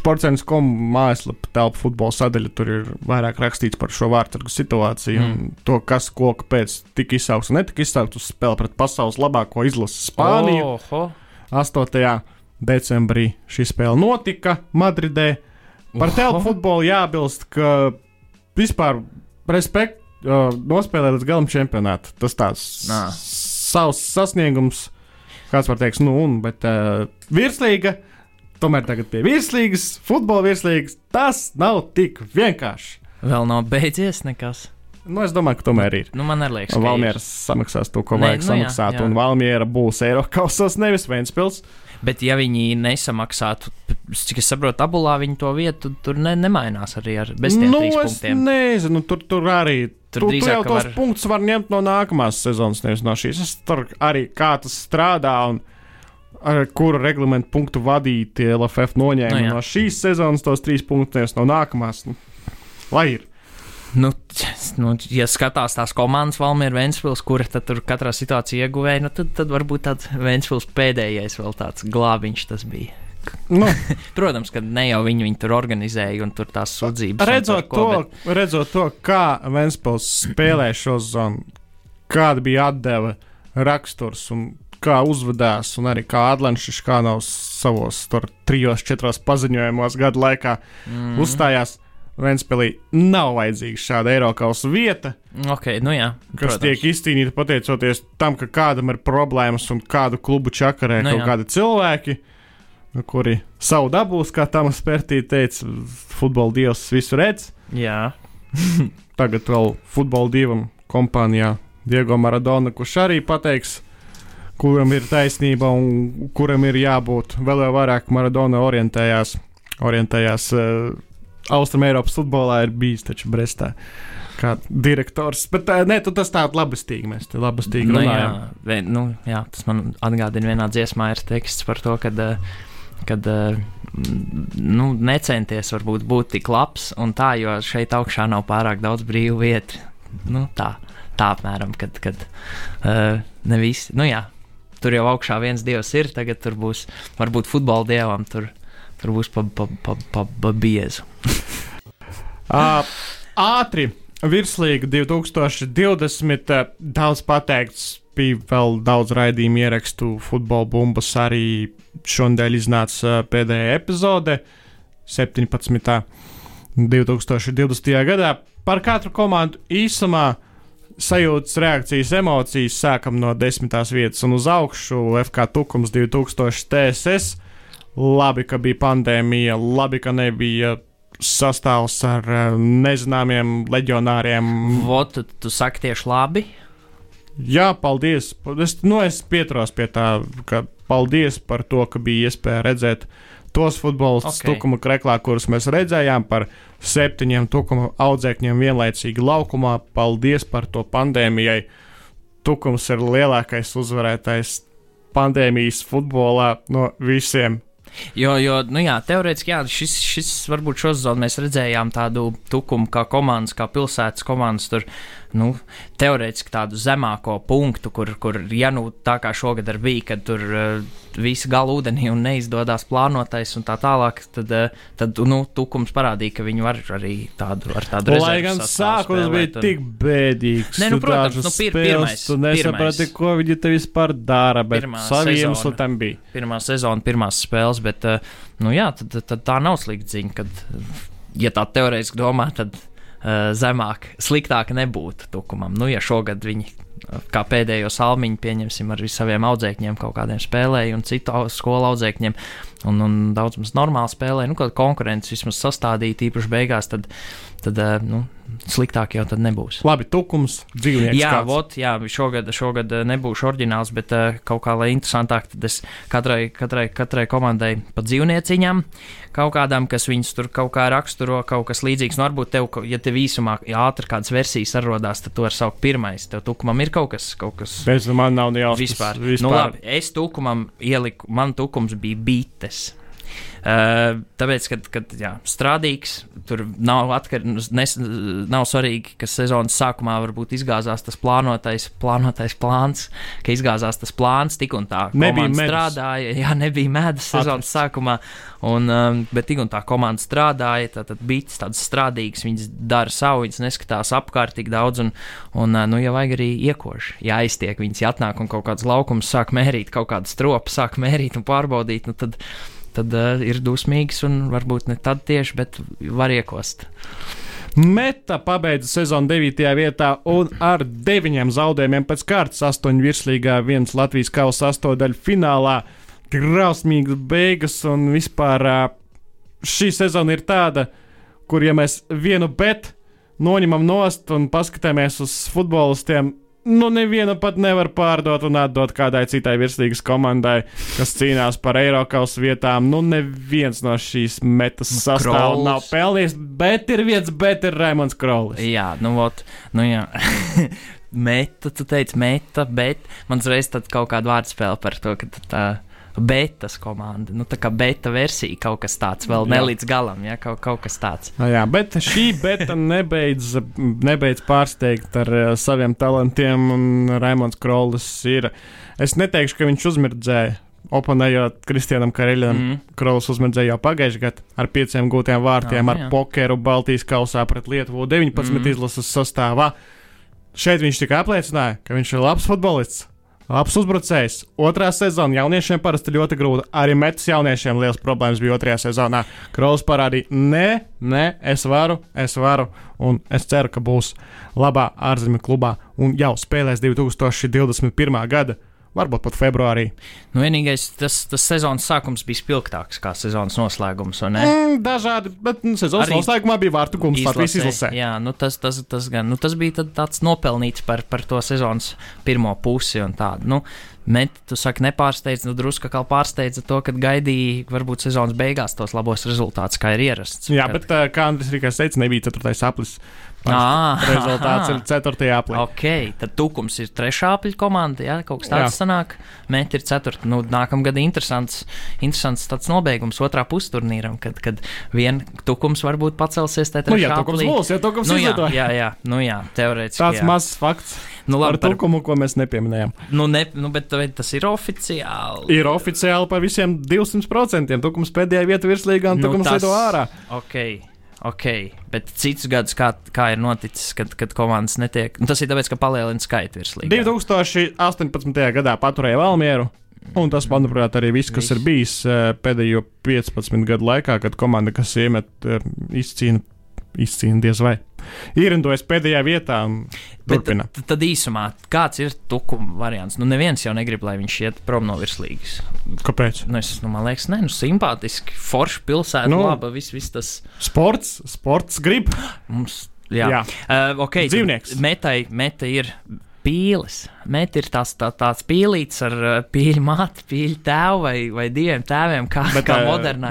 sports.com mājaslapa, telpu futbola sadaļa. Tur ir vairāk rakstīts par šo vārtargu situāciju, Mm. mm. to, kas, ko, kāpēc tika izsaukts un netika izsaukts uz spēli pret pasaules labāko izlasi Spāniju. Oho. 8. decembrī šī spēle notika Madridē. Par Oho. telpu futbolu jābilst, ka vispār respekt uh, nospēlēt līdz galam čempionātu. Tas tāds Nā. savs sasniegums, kāds var teikt, nu, un, bet uh, virslīga. Tomēr tagad pie virslīgas, futbola virslīgas, tas nav tik vienkārši. Vēl nav beidzies nekas. Nu, es domāju, ka tomēr ir. Nu, man arī liekas, ka ir. Valmiera samaksās to, ko Nē, vajag nu jā, samaksāt, jā. un Valmiera būs Eiropas, nevis Vēnspils. Bet, ja viņi nesamaksātu, cik es saprotu, tabulā viņi to vietu tur ne, nemainās arī ar bez tiem nu, punktiem. nezinu, tur, tur arī tur tu, tu jau tos var... punktus var ņemt no nākamās sezonas, nevis no šīs. Es tur arī kā tas strādā un ar kuru reglamentu punktu vadīti LFF noņēma Nu, jā. no šīs sezonas tos trīs punktus, no nākamās. Nu, lai ir. Nu, nu, ja skatās tās komandas, Valmiera Vēnspils, kura tur katrā situācijā ieguvēja, nu, tad, tad varbūt tāds Vēnspils pēdējais vēl tāds glābiņš tas bija. Nu, *laughs* Protams, ka ne jau viņi, viņi tur organizēja un tur tās sudzības. redzot, ko, to, bet... redzot to, kā Vēnspils spēlē šo zonu, kāda bija atdeve raksturs un kā uzvedās, un arī kā Adlančs kā nav savos tur trijos, četros paziņojumos gadu laikā mm, uzstājās. Vēnspēlī nav vajadzīga šāda Eiropas vieta, Ok, nu jā. kas protams. tiek izcīnīta pateicoties tam, ka kādam ir problēmas un kādu klubu čakarē Nu kaut jā. kādi cilvēki, nu, kuri savu dabūs, kā tam spērtī teica, futbola dievs visu redz. Jā. Tagad vēl futbola dievam kompānijā Diego Maradona, kurš arī pateiks, kuram ir taisnība un kuram ir jābūt. Vēl vairāk Maradona orientējās, orientējās uh, Austrum Eiropas futbolā, ir bijis taču Brestā. Kā direktors. Bet uh, nē, tu tas tāds labestīgi. Mēs te labestīgi Nu, jā, runājam. vē, nu, jā, tas man atgādina vienā dziesmā, ir teksts par to, ka, kad eh, nu, necenties varbūt būt tik labs un tā, jo šeit augšā nav pārāk daudz brīvu vietu. Nu, tā, tā apmēram, kad, kad uh, ne visi, nu jā, tur jau augšā viens dievs ir, tagad tur būs varbūt futbola dievam, tur, tur būs pa, pa, pa, pa, pa biezu. Uh, *laughs* ātri virslīga 2020. uh, Daudz pateikts, bija vēl daudz raidījumu ierakstu. Futbola bumbas arī šonadēļ iznāca uh, pēdējā epizode, 17. 2020. gadā. Par katru komandu īsumā sajūtas, reakcijas, emocijas sākam no desmitās vietas un uz augšu. FK Tukums 2000 TSS. Labi, ka bija pandēmija, labi, ka nebija sastāvs ar eh, nezināmiem leģionāriem. Vot, tu, saki tieši labi. Jā, paldies. Es, nu, es pieturos pie tā, ka paldies par to, ka bija iespēja redzēt tos Ok. okay. tukuma kreklā, kurus mēs redzējām par septiņiem tukuma audzēkņiem vienlaicīgi laukumā. Paldies par to pandēmijai. Tukums ir lielākais uzvarētājs pandēmijas futbolā no visiem. Jo, jo nu jā, teorētiski, jā, šis, šis varbūt šo sezonu mēs redzējām tādu tukumu kā komandas, kā pilsētas komandas. Tur, nu, teorētiski tādu zemāko punktu, kur, kur ja nu tā kā šogad arī bija, kad tur uh, visi gala ūdenī un neizdodas plānotais un tā tālāk, tad, uh, tad nu, tukums parādīja, ka viņi var arī tādu ar tādu Lai rezerves gan sastāvu sākums bija un- tik bēdīgs. Nē, nu, protams, nu, pir- spēles pirmais- Tu nesaprati, ko viņi te vispār dara, bet savi iemesli tam bija. pirmā sezona, pirmās spēles, bet uh, nu, jā, tad, tad, tā nav slikta ziņa. Kad, ja tā teorētiski domā, tad zemāk, sliktāk nebūtu tukumam. Nu, ja šogad viņi uh, kā pēdējo salmiņu pieņemsim ar saviem audzēkņiem, kaut kādiem spēlēju un citu skolu audzēkņiem. Un, un daudz mums normāli spēlē, nu, kāda konkurence vismaz sastādīt, īpaši beigās, tad, tad uh, nu, sliktāk jau tad nebūs. Labi, tukums, dzīvnieks. Jā, kāds. vot, jā, šogad, šogad eh, nebūšu oriģināls, bet uh, kaut kā lai interesantāk, tad es katrai, katrai, katrai komandai pa dzīvnieciņām, kaut kādām, kas viņus tur kaut kā raksturo, kaut kas līdzīgs. Nu, varbūt tev, ja tev īsumā ātri kādas versijas atrodās, tad to var saukt pirmais. Tev tukumam ir kaut kas, kaut kas. Bez man nav ne jausmas. Vispār. vispār. Nu, labi, es tukumam ieliku, man tukums bija bites. Uh, tāpēc, kad, kad jā, strādīgs, tur nav, atkar, nes, nav svarīgi, ka sezonas sākumā varbūt izgāzās tas plānotais, plānotais plāns, ka izgāzās tas plāns tik un tā. Nebija komanda medus. strādāja, jā, nebija medus sezonas sākumā, un, um, bet tik un tā komanda strādāja, tad, tad bija tāds strādīgs, viņas dara savu, viņas neskatās apkārt tik daudz, un, un uh, nu, ja vajag arī iekoši, ja aiztiek, viņas atnāk un kaut kāds laukums sāk mērīt, kaut kādu stropu sāk mērīt un pārbaudīt, nu tad tad uh, ir dusmīgs un varbūt ne tad tieši, bet var iekost. Meta pabeidza sezonu 9. vietā un ar 9 zaudējumiem pēc kārtas 8 virslīgā, 1 Latvijas kausa sastāvdaļa finālā. Grausmīgas beigas un vispār šī sezona ir tāda, kur ja mēs vienu bet noņemam nost un paskatāmies uz futbolistiem, nu, nevienu pat nevar pārdot un atdot kādai citai virslīgas komandai, kas cīnās par Eiropas vietām. Nu, neviens no šīs metas Nu, sastāvā nav pelnījis, bet ir viens, bet ir Raimons Krolis. Jā, nu, ot, nu jā. *laughs* meta, tu teici, meta, bet man uzreiz kaut kāda vārdspēle par to, ka tā betas komanda, nu tā kā beta versija, kaut kas tāds, vēl ne Jā. līdz galam, ja kaut, kaut kas tāds. Nu, jā, bet šī beta nebeidz, nebeidz pārsteigt ar uh, saviem talantiem, un Raimons Krolis ir. Es neteikšu, ka viņš uzmirdzēja. Oponējot Kristianam Kareļam, mm. Krolis uzmirdzēja jau pagājušajā gadā ar pieciem gūtiem vārtiem, Ah, ar jā. pokeru Baltijas kausā pret Lietuvu 19 mm. Izlases sastāvā. Šeit viņš tikai apliecināja, ka viņš ir labs futbolists. Labs uzbrucējs. Otrā sezona jauniešiem parasti ļoti grūta. Arī metas jauniešiem liels problēmas bija otrajā sezonā. Krols parādīja, nē, nē, es varu, es varu, un es ceru, ka būs labā ārzemju klubā un jau spēlēs 2021. gada, varbūt pat februārī. Nu, vienīgais, tas, tas sezonas sākums bija spilgtāks kā sezonas noslēgums? Mm, dažādi, bet nu, sezonas Arī noslēgumā bija vārtu gums Latvijas Izlasē. Jā, nu tas, tas, tas, gan, nu tas bija tāds nopelnīts par, par to sezonas pirmo pusi un tādu. Nu, Met, tu saki, nepārsteidz, nu drusku kā pārsteidza to, ka gaidīja varbūt sezonas beigās tos labos rezultātus, kā ir ierasts. Jā, Kad- bet kā Andris Rīgais teica, nebija 4. aplis. Ā, Rezultāts aha. ir *laughs* 4. aplī. Ok, tad Tukums ir trešā apļa komanda, jā, kaut kas tāds Jā. sanāk. Met ir ceturta. Nu, nākamgad interesants, interesants tāds nobeigums otrā pusturnīram, kad, kad vien Tukums varbūt pacelsies Nu, ja tukums būs, ja tukums Nu, jā, izlidoja. jā, jā, nu jā, teorētiski. Tāds jā. mazs fakts Nu, labi, par, tukumu, ko mēs nepieminējām. nu, ne, nu, bet tas ir oficiāli. Ir oficiāli par visiem 200%. Tukums pēdējā vieta virslīgā un Nu, tukums tas- lido ārā. Ok, ok, bet citus gadus, kā, kā ir noticis, kad, kad komandas netiek. Nu, tas ir tāpēc, ka palielina skaitu virslīgā. 2018. gadā paturēja Valmieru. Un tas, manuprāt, arī viss, kas Viss. ir bijis eh, pēdējo 15 gadu laikā, kad komanda, kas iemet, eh, izcīna, izcīna diez vai. Ierindojas pēdējā vietā un Bet turpina. Tad, īsumā, kāds ir tukuma variants? Nu, neviens jau negrib, lai viņš iet prom no virslīgas. Kāpēc? Nu, es, nu, man liekas, ne, nu, simpātiski, forša pilsēta, Nu. laba, viss, viss tas Sports, sports grib. mums. Jā, Jā. Uh, tad Dzīvnieks. Metai, meta ir pīles. Meta ir tās, tā, tāds pīlīts ar uh, pīļu māti, pīļu tēvu vai, vai diviem tēviem, kā, Bet, kā eh, modernā.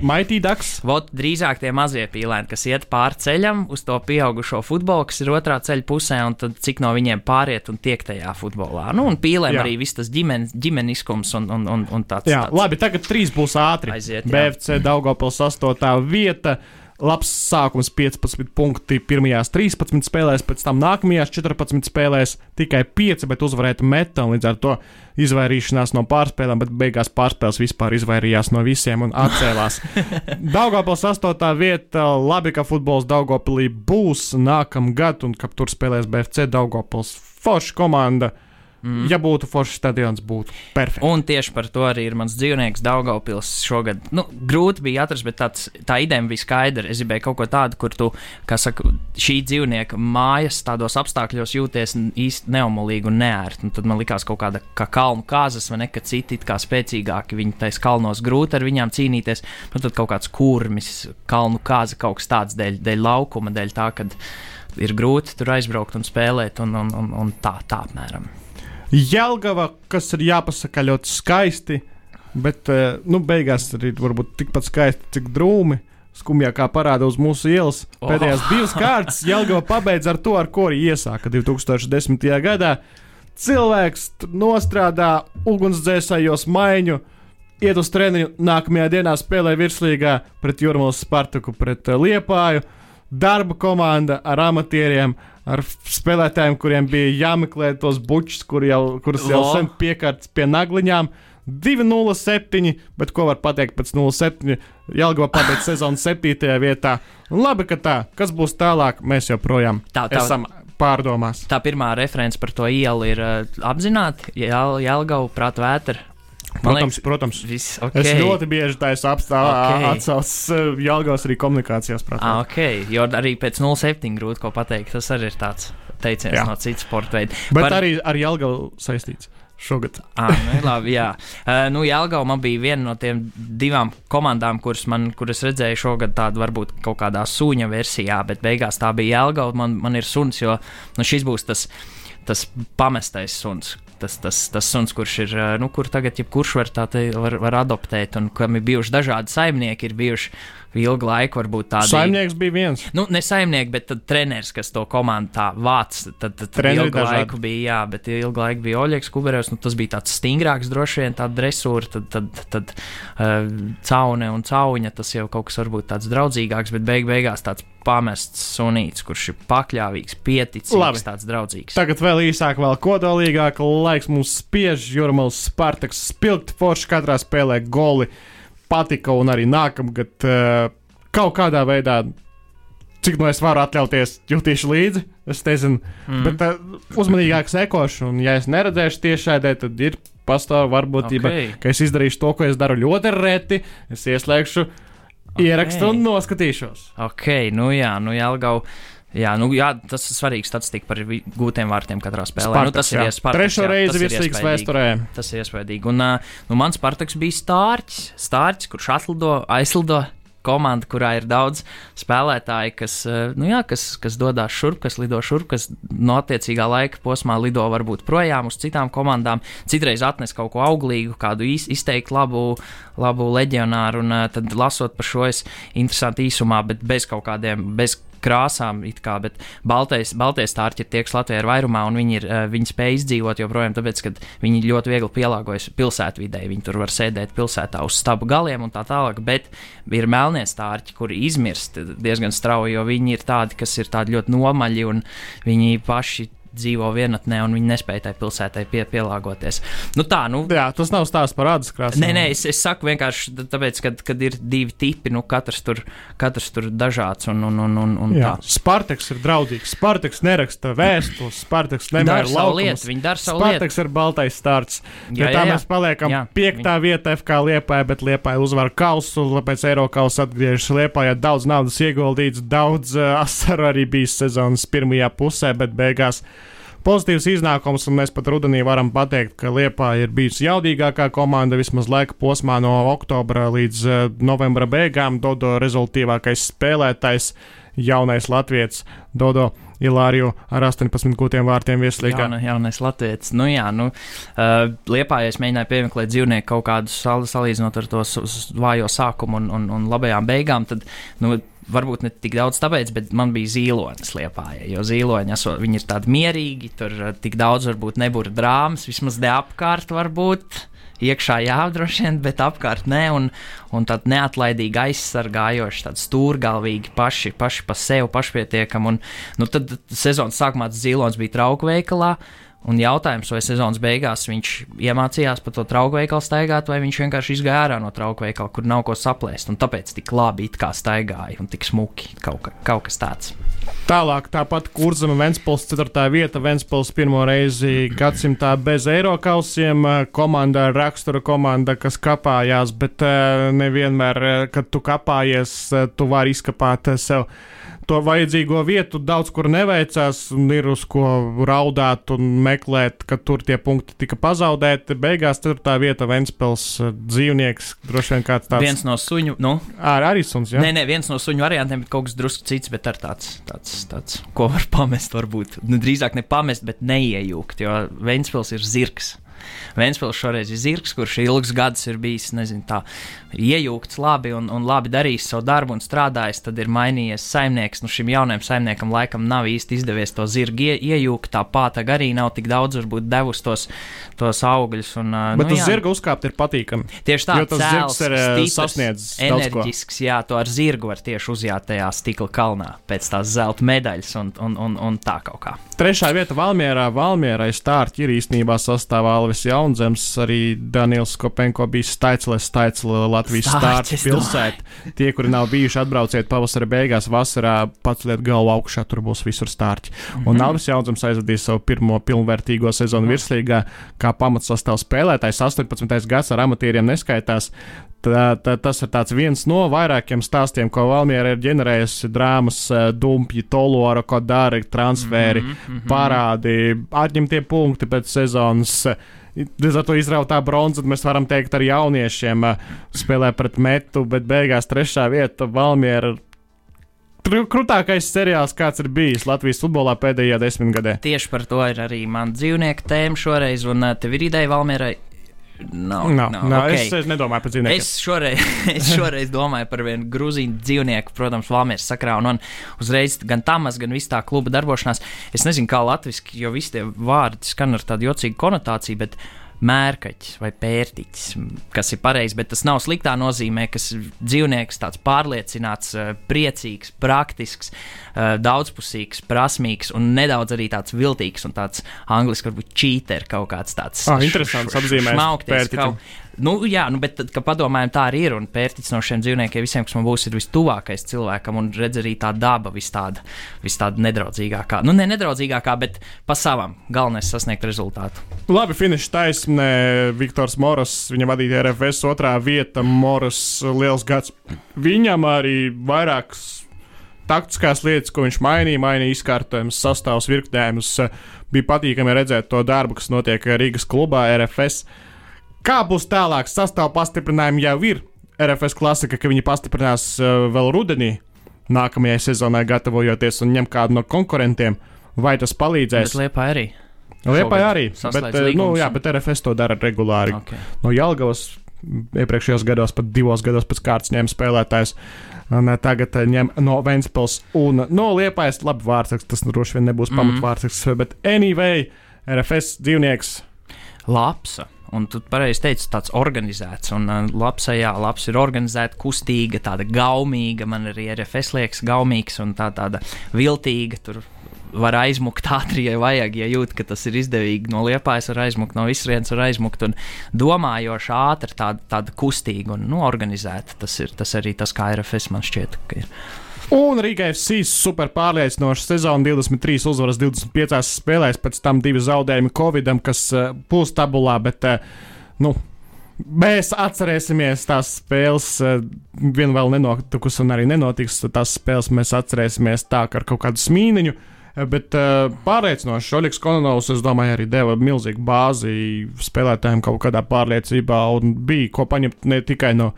Mighty Ducks. Vot drīzāk tie mazie pīlēni, kas iet pāri ceļam uz to pieaugušo futbolu, kas ir otrā ceļa pusē, un tad cik no viņiem pāriet un tiek tajā futbolā. Nu, un pīlēm Jā. arī viss tas ģimen, ģimeniskums un, un, un, un tāds. Jā, tāds. labi, tagad trīs būs ātri. Aiziet, jā. BFC Daugopils 8. vieta. Labs sākums 15 punkti pirmajās 13 spēlēs, pēc tam nākamajās 14 spēlēs tikai 5, bet uzvarēta meta un līdz ar to izvairīšanās no pārspēlēm, bet beigās pārspēles vispār izvairījās no visiem un atcēlās. *laughs* Daugopils 8. vieta, labi, ka futbols Daugopilī būs nākamgad un ka tur spēlēs BFC Daugopils forša komanda. Mm. Ja būtu foršs stadions, būtu perfekts. Un tieši par to arī ir mans dzīvnieks Daugaupils šogad. Nu, grūti bija atrast, bet tāds, tā ideja bija skaidra. Es gribēju kaut ko tādu, kur tu, kā saka, šī dzīvnieka mājas tādos apstākļos jūties īsti neomolīgi un neērti. Un tad man likās kaut kāda kā kalnu kāzas, vai ne, ka citi it kā spēcīgāki viņi tais kalnos grūti ar viņām cīnīties. Nu, tad kaut kāds kurmis, kalnu kāza, kaut kas tāds dēļ, dēļ laukuma, dēļ tā, ka ir grūti tur aizbraukt un spēlēt un, un, un, un tā, tā apmēram. Jelgava, kas ir jāpasaka ļoti skaisti, bet eh, nu, beigās arī varbūt tikpat skaisti, cik drūmi. Skumjā kā parāda uz mūsu ielas. Oh. Pēdējās divas kārtas Jelgava pabeidz ar to, ar ko arī iesāka 2010. gadā. Cilvēks nostrādā ugunsdzēsējos maiņu, iet uz treniņu, nākamajā dienā spēlē virslīgā pret Jurmālu Spartaku, pret uh, Liepāju. Darba komanda ar amatieriem, ar spēlētājiem, kuriem bija jāmeklē tos bučus, kur jau, kurus jau sen piekārts pie nagliņām. 2-0-7, bet ko var pateikt pēc 0-7? Jālgava pabeigts sezonas 7. vietā. Labi, ka tā. Kas būs tālāk, mēs joprojām Tā, tā. esam pārdomās. tā pirmā referents par to ielu ir uh, apzināti. Jā, Jālgau, prāt, vētra. Protams, protams. Viss Okay. Es ļoti bieži taisu okay. atsaucas Jālgavas arī komunikācijās. Ah, ok, jo arī pēc 07 grūti ko pateikt. Tas arī ir tāds teiciens Jā. no citas sporta veida. Bet Par- arī ar Jālgavu saistīts šogad. Ah, nu, labi, jā. Uh, *laughs* nu, Jālgau man bija viena no tiem divām komandām, kuras, man, kuras redzēju šogad, tāda varbūt kaut kādā suņa versijā, bet beigās tā bija Jālgau. Man, man ir suns, jo nu, šis būs tas. tas pamestais suns. Tas, tas, tas suns, kurš ir, nu, kur tagad jebkurš var, te, var, var adoptēt, un kam ir bijuši dažādi saimnieki, ir bijuši ilgu laiku varbūt tādi. Saimnieks bija viens. Nu, ne saimnieks, bet treneris, kas to komandu tā vāc. Tad, tad ilgu dažādi. laiku bija, jā, bet ilgu laiku bija Oļegs Kuberevs. Nu, tas bija tāds stingrāks, droši vien tāda dresūra, tad, tad, tad uh, caune un cauņa. Tas jau kaut kas varbūt tāds draudzīgāks, bet beig beigās tāds pamests sunīts, kurš ir pakļāvīgs, pieticīgs, Labi. tāds draudzīgs. Tagad vēl īsāk, vēl kodolīgāk. Laiks mums spiež, Jurmals Spartaks spilgt forši katrā spēlē goli. Patika un arī nākamgad uh, kaut kādā veidā, cik no es varu atļauties, jutīšu līdzi. Es nezinu, mm. bet uh, uzmanīgāk sekošu, un ja es neredzēšu tiešādē, tad ir pastāv varbūtība, Ok. okay. ka es izdarīšu to, ko es daru ļoti reti. Es ieslēgšu okay. ierakstu un noskatīšos. Ok, nu jā, nu Jelgau. Jā, nu, jā, tas ir svarīgs statistika par gūtiem vārtiem katrā spēlē. nu, tas ir jā. iespējams. Trešo reizi virslīgas vēsturē. Tas ir iespaidīgi. Un nu, mans partaks bija stārķis, stārķis, kurš atlido, aizlido komanda, kurā ir daudz spēlētāju, kas, nu, jā, kas, kas dodas šurp, kas lido šurp, kas no attiecīgā laika posmā lido varbūt projām uz citām komandām. Citreiz atnes kaut ko auglīgu, kādu iz, izteikti labu, labu leģionāru, un tad lasot par šo es interesanti īsumā, bet bez kaut kādiem. Bez krāsām, kā, bet baltais, baltais stārķi ir tie, kas Latvijā ir vairumā, un viņi, ir, eh, viņi spēj izdzīvot joprojām, tāpēc, ka viņi ļoti viegli pielāgojas pilsētvidē. Viņi tur var sēdēt pilsētā uz stabu galiem un tā tālāk, bet ir melnie stārķi, kuri izmirst diezgan strauji, jo viņi ir tādi, kas ir tādi ļoti nomaļi, un viņi paši dzīvo vienatnē, un viņi nespēja tai pilsētai pie, pielāgoties. Nu tā, nu, Jā, tas nav stāsts par ādas krāsām. Nē, nē, es, es saku vienkārši tā- tāpēc, ka, kad ir divi tipi, nu, katrs tur, katrs tur dažāds un, un, un, un, un Jā. Spartaks ir draudīgs. Spartaks neraksta vēstules, Spartaks nemēra laukumus. viņi dara savu lietu. Spartaks ir baltais starts. Jā, jā, tā jā. mēs paliekam Jā, piektā vietā FK Liepāja, bet Liepāja uzvar kausu, pēc Eiropas atgriežas Liepājā. Daudz naudas ieguldīts, daudz *laughs* uh, asaru arī bijis sezonas pirmajā pusē, bet beigās. Pozitīvs iznākums, un mēs pat rudenī varam pateikt, ka Liepa ir bijusi jaudīgākā komanda vismaz laika posmā no oktobra līdz uh, novembra beigām. Dodo rezultātīvākais spēlētājs, jaunais latviečs Dodo Ilāriju ar 18 gūtiem vārtiem vieslīgā. Jauna, jaunais latviečs. Nu, jā, nu, uh, liepā, ja es mēģināju piemeklēt dzīvnieku kaut kādu sal, salīdzinot ar to vājo sākumu un, un, un labajām beigām, tad, nu, varbūt ne tik daudz tāpēc, bet man bija zīlonis liepāja. Jo zīloņi, esot, viņi ir tādi mierīgi, tur uh, tik daudz varbūt nebūtu drāmas, vismaz ne apkārt varbūt. Iekšā jā, droši vien, bet apkārt nē, un, un tādi neatlaidīgi aizsargājoši, tādi stūrgalvīgi, paši, paši pa sevi, pašpietiekami. Un, nu, tad sezonas sākumā tas zīlons bija trauku veikalā, un jautājums, vai sezonas beigās viņš iemācījās pa to trauku veikalu staigāt, vai viņš vienkārši izgāja ārā no trauku veikala, kur nav ko saplēst, un tāpēc tik labi it kā staigāja un tik smuki kaut, ka, kaut kas tāds. Tālāk, tāpat Kurzema Ventspils 4. vieta. Ventspils pirmo reizi gadsimtā bez eiro kausiem. Komanda ar rakstura komanda, kas kapājās, bet eh, nevienmēr, eh, kad tu kapājies, eh, tu vari izkapāt sev. To vajadzīgo vietu daudz kur neveicās, un ir uz ko raudāt un meklēt, ka tur tie punkti tika pazaudēti. Beigās 4. vieta Ventspils eh, dzīvnieks, droši vien kāds tāds Viens no suņu, nu, Ar arī suns, jā. nē, nē, viens no suņu variantiem, bet kaut kas drusku cits, bet ar tāds, tāds, tāds ko var pamest, varbūt. Nu, drīzāk ne pamest, bet neiejūgt, jo Ventspils ir zirgs. Vēnspils šoreiz ir zirgs, kurš ilgus gadus ir bijis nezinu, tā, iejūgts labi un, un labi darījis savu darbu un strādājis. Tad ir mainījies saimnieks. Nu, šim jaunajam saimniekam laikam nav īsti izdevies to zirgu ie, iejūgt. Tā pāta arī nav tik daudz varbūt devusi tos, tos augļus. Un, Bet nu, uz zirga uzkāpt ir patīkami. Tieši tā, tas zirgs ir, stiprs, sasniedzis enerģisks. Jā, to ar zirgu var tieši uzjāt tajā stikla kalnā pēc tās zelta medaļas un, un, un, un tā kaut kā. Trešā vieta Valmjerā. Valmjerai stārķi ir īstenībā sastāvā Alvis Jaunzems, arī Daniels Kopenko bija Staicles, Staicle Latvijas Stārķis, pilsēta. Tie, kuri nav bijuši, atbrauciet pavasara beigās, vasarā paceliet galvu augšā, tur būs visur stārķi. Mhm. Un Alvis Jaunzems aizvadīja savu pirmo pilnvērtīgo sezonu virslīgā, kā pamatsastāvs spēlētājs. 18. gads ar amatieriem neskaitās. Tā, tā, tas ir viens no vairākiem stāstiem, ko Valmiera ir ģenerējusi. Drāmas, eh, dumpji, tolora, ko dara, transferi, mm -hmm. parādi, atņemtie punkti pēc sezonas. Līdz ar to izrautā bronza, mēs varam teikt, ar jauniešiem eh, spēlē pret metu, bet beigās trešā vieta Valmiera krūtākais seriāls, kāds ir bijis Latvijas futbolā pēdējā desmitgadē. Tieši par to ir arī mana dzīvnieka tēma šoreiz, un uh, tev ir ideja, Valmierai. Nav, Nav, nav, nav, okay. es, es nedomāju par dzīvnieku. Es šoreiz, *laughs* es šoreiz domāju par vienu grūzīnu dzīvnieku, protams, Valmieras sakrā, un, un uzreiz gan Tamas, gan viss tā kluba darbošanās. Es nezinu, kā latviešu, jo visi tie vārdi skan ar tādu jocīgu konotāciju, bet mērkaķis vai pērtiķis, kas ir pareizi, bet tas nav sliktā nozīmē, kas dzīvnieks, tāds pārliecināts, eh, priecīgs, praktisks, eh, daudzpusīgs, prasmīgs un nedaudz arī tāds viltīgs un tāds angliski varbūt cheater kaut kāds tāds. Ah, interesants apzīmējums pērtiķim. kaut. Nu, jā, nu, bet kad padomājam, tā arī ir. Un pērtiķis no šiem dzīvniekiem visiem, kas man būs, ir vistuvākais cilvēkam. Un redz arī tā daba, vis tāda, vis tāda nedraudzīgākā. Nu, ne nedraudzīgākā, bet pa savam. Galvenais sasniegt rezultātu. Labi, finiša taisnē. Viktors Moros, viņa vadīja RFS otrā vieta. Moros liels gads. Viņam arī vairākas taktiskās lietas, ko viņš mainīja, mainīja izkārtojumus, sastāvus, virknējumus. Bija patīkami redzēt to darbu, kas notiek Rīgas klubā RFS. Kā būs tālāk? Sastāvā pastiprinājumi jau ir. RFS klasika, ka viņi pastiprinās uh, vēl rudenī, nākamajai sezonai gatavojoties un ņem kādu no konkurentiem. Vai tas palīdzēs? Bet Liepa arī. Liepai arī. Bet, eh, nu, jā, bet RFS to dara regulāri. Okay. No Jālgavas iepriekšējos gados, pat divos gados pēc kārtas ņēma spēlētājs. Un eh, tagad ņem no Ventspils un no Liepājas. Labi, vārds, tas droši vien nebūs Mhm. pamatvārds, bet anyway, RFS dzīvnieks. Lapsa. Un tu pareizi teici, tāds organizēts. Un uh, labs, jā, labs ir organizēta, kustīga, tāda gaumīga. Man arī RFS liekas gaumīgs un tā tāda viltīga. Tur var aizmukt ātri, ja vajag, ja jūt, ka tas ir izdevīgi. No liepājas var aizmukt, no visrienas var aizmukt. Un domājoša, ātra, tāda, tāda kustīga un nu, organizēta. Tas ir tas arī tas, kā RFS man šķiet, ka ir. Un Rīgai FC's super pārliecinoša sezona, 23 uzvaras, 25 spēlēs, pēc tam divi zaudējumi Covidam, kas uh, būs tabulā, bet uh, nu, mēs atcerēsimies tās spēles, uh, viena vēl nenotikusi un arī nenotiks. Tās spēles mēs atcerēsimies tā, ka ar kaut kādu smīniņu. Bet uh, pārliecinoši Oļegs Kononovs, es domāju, arī deva milzīgu bāzi spēlētājiem kaut kādā pārliecībā. Un bija ko paņemt ne tikai no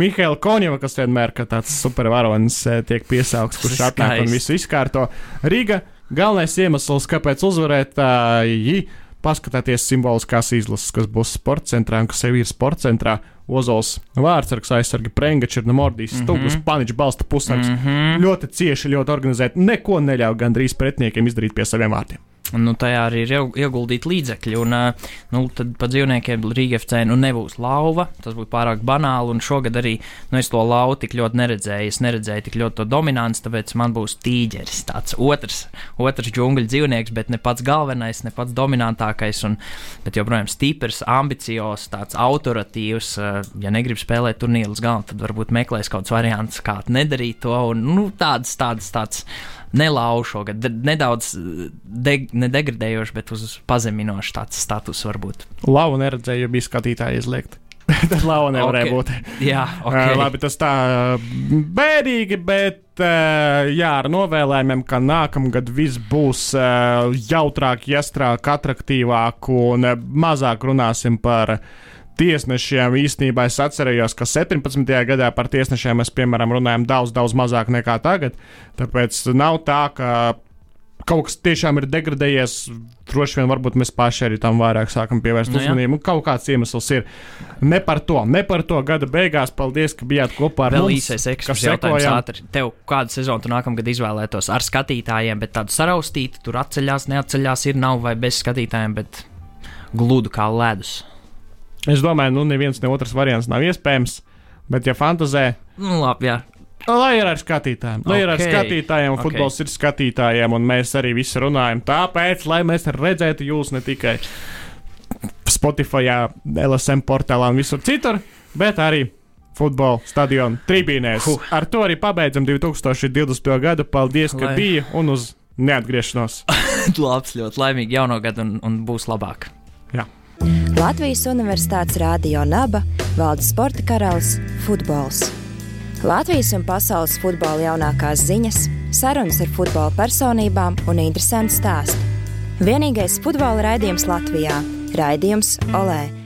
Mihaila Konjeva, kas vienmēr kā tāds supervaronis eh, tiek piesaukts, kurš atnāk un visu izkārto. Rīga galvenais iemesls, kāpēc uzvarētāji paskatāties simboliskās izlases, kas būs sporta centrā un kas sev ir sporta centrā. Ozols, Vārtsargs, aizsargi, Prengačs, Mordijs, Mhm. Stūglis, Paničs, Balsta pusargs. Mm -hmm. Ļoti cieši, ļoti organizēti. Neko neļauj gandrīz pretiniekiem izdarīt pie saviem vārtiem. Nu, tajā arī ir iegu- ieguldīti līdzekļi. Un, nu, tad par dzīvniekiem Rīgā FC nu, nebūs lauva. Tas būtu pārāk banāli. Un šogad arī nu, es to lauvu tik ļoti neredzēju. Es neredzēju tik ļoti to dominanci, tāpēc man būs tīģeris. Tāds otrs, otrs džungļu dzīvnieks, bet ne pats galvenais, ne pats dominantākais. Un, bet joprojām stiprs, ambiciozs, tāds autoritīvs. Ja negrib spēlēt turnīru līdz galam, tad varbūt meklēs kaut kāds variants, kā nedarīt to. Un, nu, tāds, tāds, tāds nelauž šogad. De, nedaudz de, nedegradējošs, bet uz pazeminošs tāds status varbūt. Lauva neredzēja, jo bija skatītāji izliekt. *laughs* Tad lauva nevarēja Ok. būt. Jā, Okay. ok. Labi, tas tā uh, bēdīgi, bet uh, jā, ar novēlējumiem, ka nākamgad viss būs uh, jautrāk, jastrāk, attraktīvāk un uh, mazāk runāsim par tiesnešiem. Īstenībā es atcerējos, ka 17. gadā par tiesnešiem mēs, piemēram, runājam daudz, daudz mazāk nekā tagad. Tāpēc nav tā, ka kaut kas tiešām ir degradējies. Droši vien varbūt mēs paši arī tam vairāk sākam pievērst Nu jā. uzmanību. Kaut kāds iemesls ir. Ne par to, ne par to gada beigās. Paldies, ka bijāt kopā ar Vēl mums. īsais kas ekskurss jautājums ātri. Tev kādu sezonu tu nākamgad izvēlētos ar skatītājiem, bet tādu saraustītu, tur atceļās, neatceļās, ir nav vai bez skatītājiem, bet gludu kā ledus. Es domāju, nu neviens ne otrs variants nav iespējams. Bet, ja fantazē, Nu, labi, jā. lai ir ar skatītājiem, lai ir ar skatītājiem, un ok. futbols ir skatītājiem, un mēs arī visi runājam tāpēc, lai mēs redzētu jūs ne tikai Spotify, LSM portālā un visur citur, bet arī futbola stadionu tribīnēs. Huh. Ar to arī pabeidzam 2020. gadu. Paldies, ka Lai- bija un uz neatgriešanos. *laughs* Labs, ļoti laimīgi jauno gadu un, un būs labāk. Latvijas Universitātes Rādio Naba valda sporta karalis - futbols. Latvijas un pasaules futbola jaunākās ziņas, sarunas ar futbola personībām un interesanti stāsti. Vienīgais futbola raidījums Latvijā - Raidījums Olē